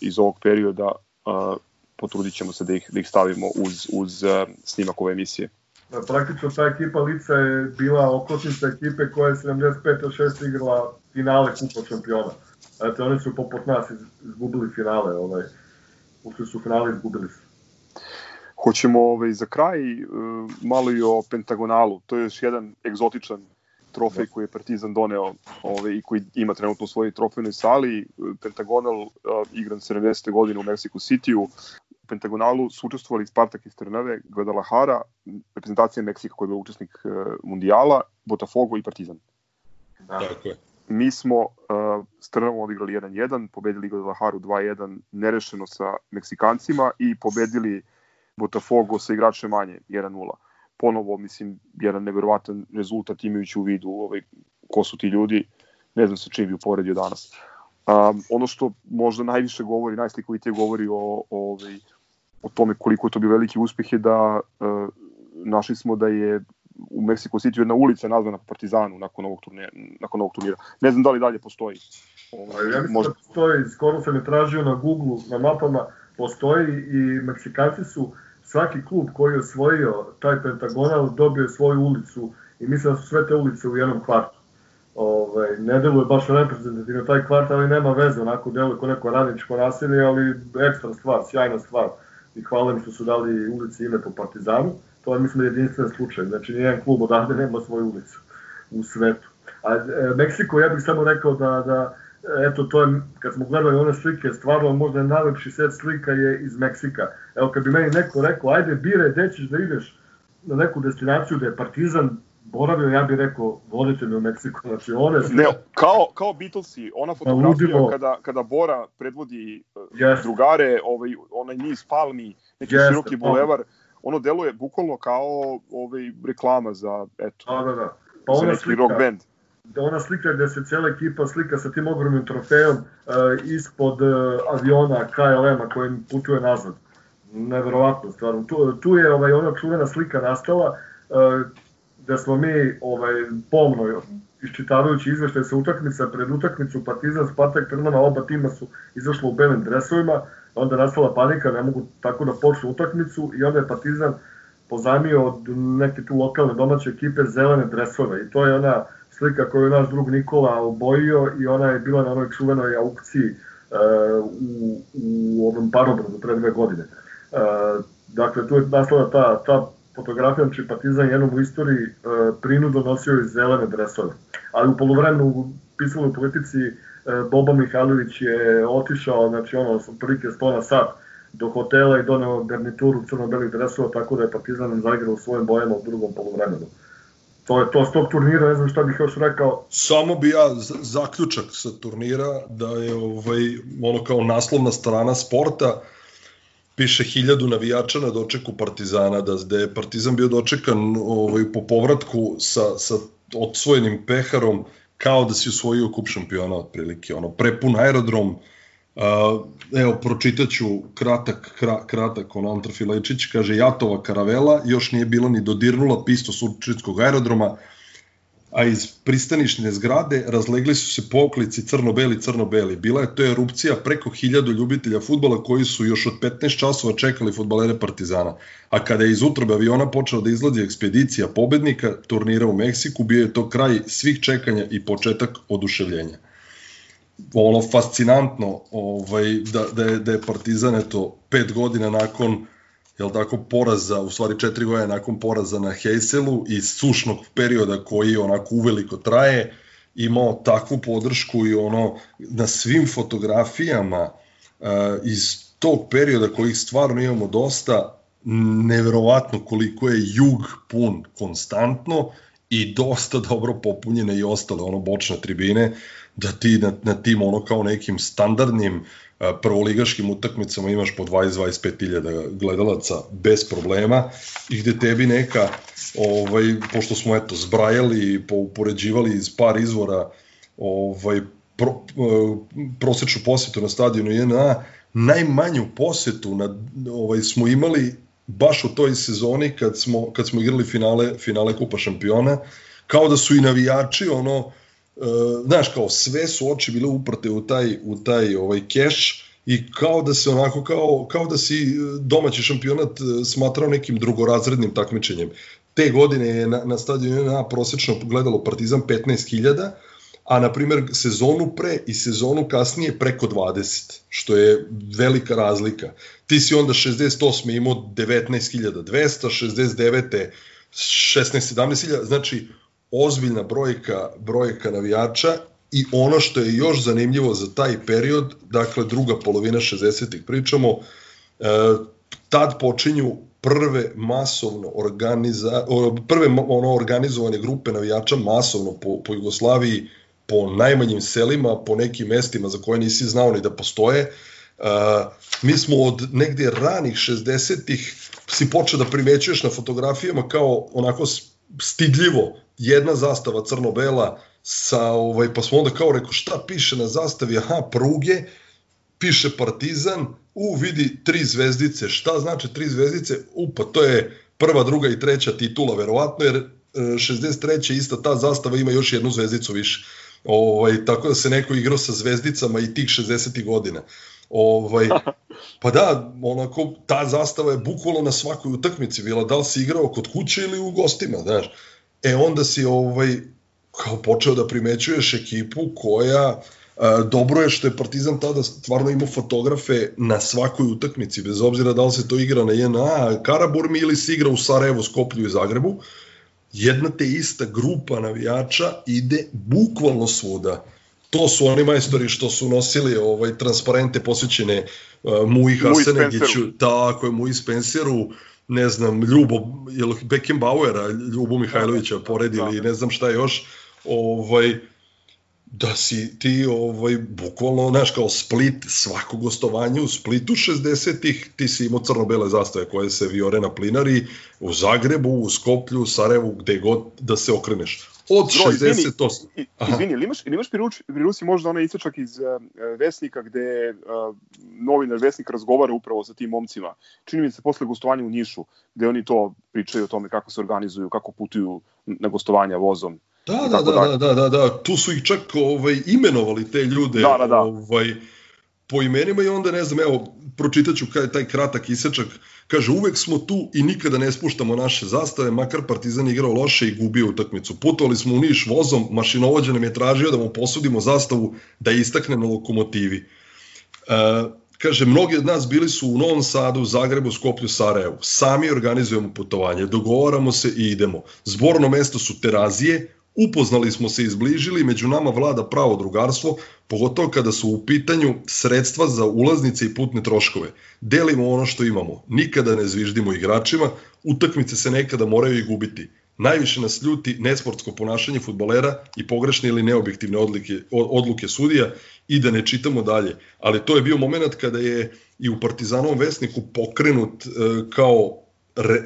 iz ovog perioda. potrudit ćemo se da ih, da ih stavimo uz, uz uh, snimak ove emisije. Da, praktično ta ekipa Lica je bila okosnica ekipe koja je 75-6 igrala finale Kupa šampiona. Eto, oni su poput nas izgubili finale, ovaj, ušli su finale izgubili su. Hoćemo ovaj, za kraj uh, malo i o Pentagonalu. To je još jedan egzotičan trofej koji je Partizan doneo ovaj, i koji ima trenutno u svojoj trofejnoj sali. Pentagonal uh, igran 70. godine u Mexico City-u. U Pentagonalu su učestvovali Spartak iz Trnave, Guadalajara, reprezentacija Meksika koji je bio učesnik uh, mundijala, Botafogo i Partizan. Da. Tako je. Mi smo uh, s Trnavom odigrali 1-1, pobedili Guadalajaru 2-1 nerešeno sa Meksikancima i pobedili Botafogo sa igračem manje 1-0 ponovo, mislim, jedan neverovatan rezultat imajući u vidu ovaj, ko su ti ljudi, ne znam sa čim bi uporedio danas. Um, ono što možda najviše govori, najslikovitije govori o, o, ovaj, o tome koliko je to bio veliki uspeh je da uh, našli smo da je u Mexico City jedna ulica nazvana po Partizanu nakon ovog turnira. Nakon ovog turnira. Ne znam da li dalje postoji. Ovaj, ja mislim možda... da postoji, skoro sam je tražio na Google, na mapama, postoji i Meksikanci su svaki klub koji je osvojio taj pentagonal dobio je svoju ulicu i mislim da su sve te ulice u jednom kvartu. Ovaj, ne deluje baš reprezentativno taj kvart, ali nema veze, onako deluje kao neko radničko naselje, ali ekstra stvar, sjajna stvar. I hvala što su dali ulici ime po Partizanu. To je, mislim, jedinstven slučaj. Znači, nijedan klub odavde nema svoju ulicu u svetu. A e, Meksiko, ja bih samo rekao da, da eto to je, kad smo gledali one slike, stvarno možda najlepši set slika je iz Meksika. Evo kad bi meni neko rekao, ajde bire, gde ćeš da ideš na neku destinaciju da je Partizan boravio, ja bih rekao, vodite me u Meksiko. Znači, one su... Ne, kao, kao Beatlesi, ona fotografija Ludimo. kada, kada Bora predvodi yes. drugare, ovaj, onaj niz palmi, neki yes, široki bulevar, ono deluje bukvalno kao ovaj, reklama za, eto, da, da, da. Pa za neki slika, rock band da ona slika gde se cela ekipa slika sa tim ogromnim trofejom uh, ispod uh, aviona KLM-a koji putuje nazad. Neverovatno, stvarno. Tu, tu je ovaj, ona čuvena slika nastala uh, gde smo mi ovaj, pomno iščitavajući izveštaj sa utakmica pred utakmicu Partizan, Spartak, Trnava, oba tima su izašla u belim dresovima, onda nastala panika, ne mogu tako da počnu utakmicu i onda je Partizan pozajmio od neke tu lokalne domaće ekipe zelene dresove i to je ona slika koju je naš drug Nikola obojio i ona je bila na onoj čuvenoj aukciji uh, u, u ovom parobradu pre dve godine. Uh, dakle, tu je nastala ta, ta fotografija, znači Partizan jednom u istoriji uh, prinudo nosio iz zelene dresove. Ali u polovremenu pisalo u politici uh, Boba Mihajlović je otišao, znači ono, prilike 100 na sat do hotela i doneo garnituru crno-belih dresova, tako da je Partizan u svojim bojama u drugom polovremenu to je to s tog turnira, ne znam šta bih još rekao. Samo bi ja zaključak sa turnira da je ovaj, ono kao naslovna strana sporta piše hiljadu navijača na dočeku Partizana, da, da je Partizan bio dočekan ovaj, po povratku sa, sa odsvojenim peharom kao da si usvojio kup šampiona otprilike, ono prepun aerodrom, uh, evo, pročitaću kratak, kra, kratak, on Antra Filajčić, kaže Jatova karavela još nije bilo ni dodirnula pisto Surčitskog aerodroma, a iz pristanišne zgrade razlegli su se poklici crno-beli, crno-beli. Bila je to erupcija preko hiljadu ljubitelja futbola koji su još od 15 časova čekali futbalere Partizana. A kada je iz utrobe aviona počela da izlazi ekspedicija pobednika turnira u Meksiku, bio je to kraj svih čekanja i početak oduševljenja ono fascinantno ovaj, da, da, je, da je Partizan eto, pet godina nakon jel tako, poraza, u stvari četiri godine nakon poraza na Heyselu i sušnog perioda koji onako uveliko traje, imao takvu podršku i ono na svim fotografijama uh, iz tog perioda kojih stvarno imamo dosta, neverovatno koliko je jug pun konstantno i dosta dobro popunjene i ostale ono bočne tribine da ti na, na tim ono kao nekim standardnim prvoligaškim utakmicama imaš po 20-25 hiljada gledalaca bez problema i gde tebi neka, ovaj, pošto smo eto zbrajali i upoređivali iz par izvora ovaj, pro, prosečnu posetu na stadionu JNA, najmanju posetu na, ovaj, smo imali baš u toj sezoni kad smo, kad smo igrali finale, finale Kupa šampiona, kao da su i navijači ono, uh, znaš, kao sve su oči bile uprte u taj, u taj ovaj keš i kao da se onako, kao, kao da si e, domaći šampionat e, smatrao nekim drugorazrednim takmičenjem. Te godine je na, na stadionu na prosečno gledalo Partizan 15.000, a na primjer sezonu pre i sezonu kasnije preko 20, što je velika razlika. Ti si onda 68. imao 19.200, 69. 16-17.000, znači ozbiljna brojka, brojka navijača i ono što je još zanimljivo za taj period, dakle druga polovina 60-ih pričamo, e, tad počinju prve masovno organiza, prve ono organizovane grupe navijača masovno po, po Jugoslaviji, po najmanjim selima, po nekim mestima za koje nisi znao ni da postoje. Uh, mi smo od negde ranih 60-ih si počeo da primećuješ na fotografijama kao onako stidljivo jedna zastava crno-bela sa ovaj pa smo onda kao rekao šta piše na zastavi aha pruge piše Partizan u vidi tri zvezdice šta znači tri zvezdice u pa to je prva druga i treća titula verovatno jer 63. E, ista ta zastava ima još jednu zvezdicu više ovaj tako da se neko igrao sa zvezdicama i tih 60. godina Ovaj, pa da, onako, ta zastava je bukvalno na svakoj utakmici bila, da li si igrao kod kuće ili u gostima, znaš. E onda si ovaj, kao počeo da primećuješ ekipu koja a, dobro je što je Partizan tada stvarno imao fotografe na svakoj utakmici, bez obzira da li se to igra na JNA, Karaburmi ili se igra u Sarajevu, Skoplju i Zagrebu, jedna te ista grupa navijača ide bukvalno svuda. To su oni majstori što su nosili ovaj transparente posvećene uh, Muji Hasanegiću, tako je, Muji Spenceru, ne znam, Ljubo, jel Beckenbauera, Ljubo Mihajlovića poredili, da. ne znam šta još, ovaj, da si ti ovaj bukvalno znaš kao Split svako gostovanje u Splitu 60-ih ti si imao crno-bele zastave koje se viore na plinari u Zagrebu, u Skoplju, u Sarajevu, gde god da se okreneš. Od Bro, 68. Izvini, izvini ili imaš, ili imaš pri, ruči, pri Rusi možda onaj isečak iz uh, Vesnika gde uh, novinar Vesnik razgovara upravo sa tim momcima. Čini mi se posle gostovanja u Nišu, gde oni to pričaju o tome kako se organizuju, kako putuju na gostovanja vozom Da, da, da, da, da, da, da, tu su ih čak ovaj, imenovali te ljude da, da, da. Ovaj, po imenima i onda ne znam, evo, pročitaću taj kratak isečak, kaže uvek smo tu i nikada ne spuštamo naše zastave, makar Partizan igrao loše i gubio utakmicu. Putovali smo u Niš vozom, mašinovođa nam je tražio da mu posudimo zastavu da istakne na lokomotivi. E, kaže, mnogi od nas bili su u Novom Sadu, Zagrebu, Skoplju, Sarajevu. Sami organizujemo putovanje, dogovaramo se i idemo. Zborno mesto su Terazije, Upoznali smo se i izbližili, među nama vlada pravo drugarstvo, pogotovo kada su u pitanju sredstva za ulaznice i putne troškove. Delimo ono što imamo, nikada ne zviždimo igračima, utakmice se nekada moraju i gubiti. Najviše nas ljuti nesportsko ponašanje futbolera i pogrešne ili neobjektivne odluke, odluke sudija i da ne čitamo dalje. Ali to je bio moment kada je i u Partizanovom vesniku pokrenut e, kao re, e,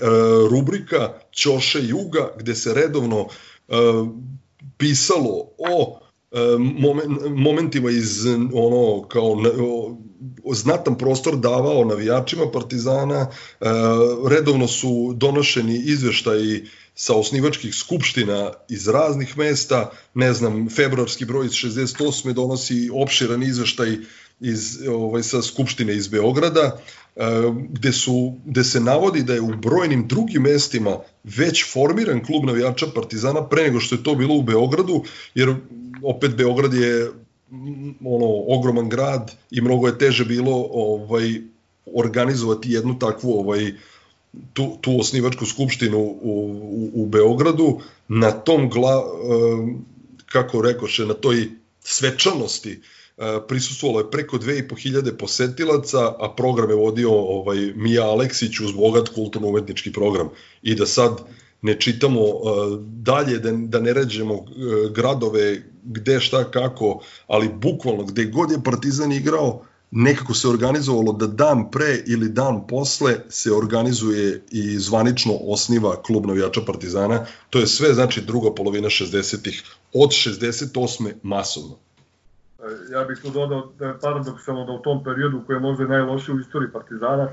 rubrika Ćoše Juga, gde se redovno E, pisalo o e, momentima iz ono kao znatan prostor davao navijačima Partizana, e, redovno su donošeni izveštaji sa osnivačkih skupština iz raznih mesta, ne znam, februarski broj iz 68. donosi opširan izveštaj iz, ovaj, sa skupštine iz Beograda, e, gde, su, gde se navodi da je u brojnim drugim mestima već formiran klub navijača Partizana pre nego što je to bilo u Beogradu, jer opet Beograd je ono ogroman grad i mnogo je teže bilo ovaj organizovati jednu takvu ovaj tu, tu osnivačku skupštinu u, u, u Beogradu. Na tom gla, e, kako rekoše na toj svečanosti prisustvovalo je preko 2500 posetilaca, a program je vodio ovaj Mija Aleksić uz bogat kulturno-umetnički program. I da sad ne čitamo uh, dalje, da, da ne ređemo uh, gradove gde, šta, kako, ali bukvalno gde god je Partizan igrao, nekako se organizovalo da dan pre ili dan posle se organizuje i zvanično osniva klub navijača Partizana. To je sve, znači, druga polovina 60-ih, od 68. masovno. Ja bih tu dodao da je paradoksalno da u tom periodu koji je možda najlošiji u istoriji Partizana,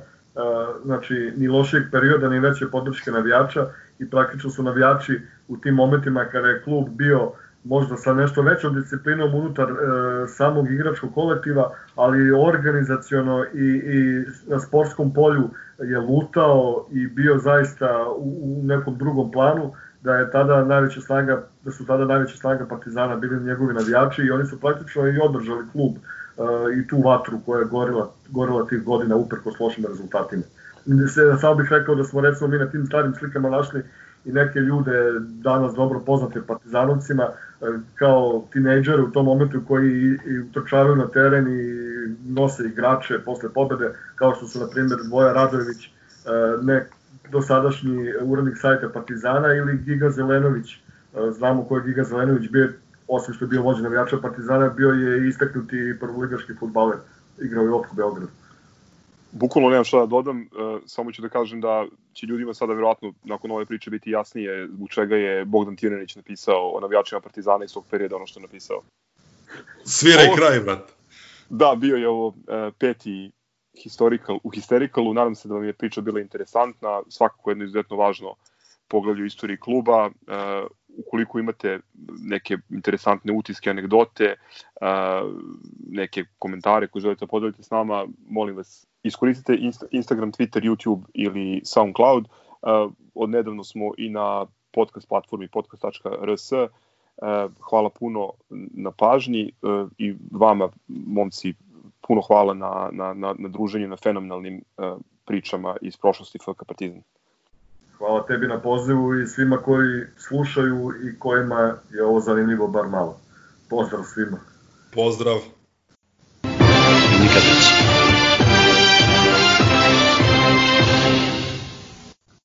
znači ni lošijeg perioda, ni veće podrške navijača i praktično su navijači u tim momentima kada je klub bio možda sa nešto većom disciplinom unutar e, samog igračkog kolektiva, ali organizaciono i, i na sportskom polju je lutao i bio zaista u, u nekom drugom planu, da je tada najveća snaga, da su tada najveća snaga Partizana bili njegovi navijači i oni su praktično i održali klub e, i tu vatru koja je gorila, gorila tih godina uprkos lošim rezultatima. Se, samo bih rekao da smo recimo mi na tim starim slikama našli i neke ljude danas dobro poznate partizanovcima e, kao tinejdžere u tom momentu koji i utrčavaju na teren i nose igrače posle pobede, kao što su na primjer Voja Radojević, e, ne dosadašnji urednik sajta Partizana ili Giga Zelenović. E, znamo ko je Giga Zelenović bio, osim što je bio vođen navijača Partizana, bio je istaknuti prvoligaški futbaler, igrao je opku Beogradu bukvalno nemam šta da dodam, uh, samo ću da kažem da će ljudima sada verovatno nakon ove priče biti jasnije zbog čega je Bogdan Tiranić napisao o navijačima Partizana iz tog perioda ono što je napisao. Sviraj ovo, kraj, brat. Da, bio je ovo uh, peti historical, u Hysterikalu, nadam se da vam je priča bila interesantna, svakako jedno izuzetno važno poglavlje u istoriji kluba. Uh, ukoliko imate neke interesantne utiske, anegdote, uh, neke komentare koje želite da podelite s nama, molim vas iskoristite Instagram, Twitter, YouTube ili SoundCloud. Uh, odnedavno smo i na podcast platformi podcast.rs. Uh, hvala puno na pažnji uh, i vama, momci, puno hvala na, na, na, na druženju, na fenomenalnim pričama iz prošlosti FK Partizan. Hvala tebi na pozivu i svima koji slušaju i kojima je ovo zanimljivo bar malo. Pozdrav svima. Pozdrav.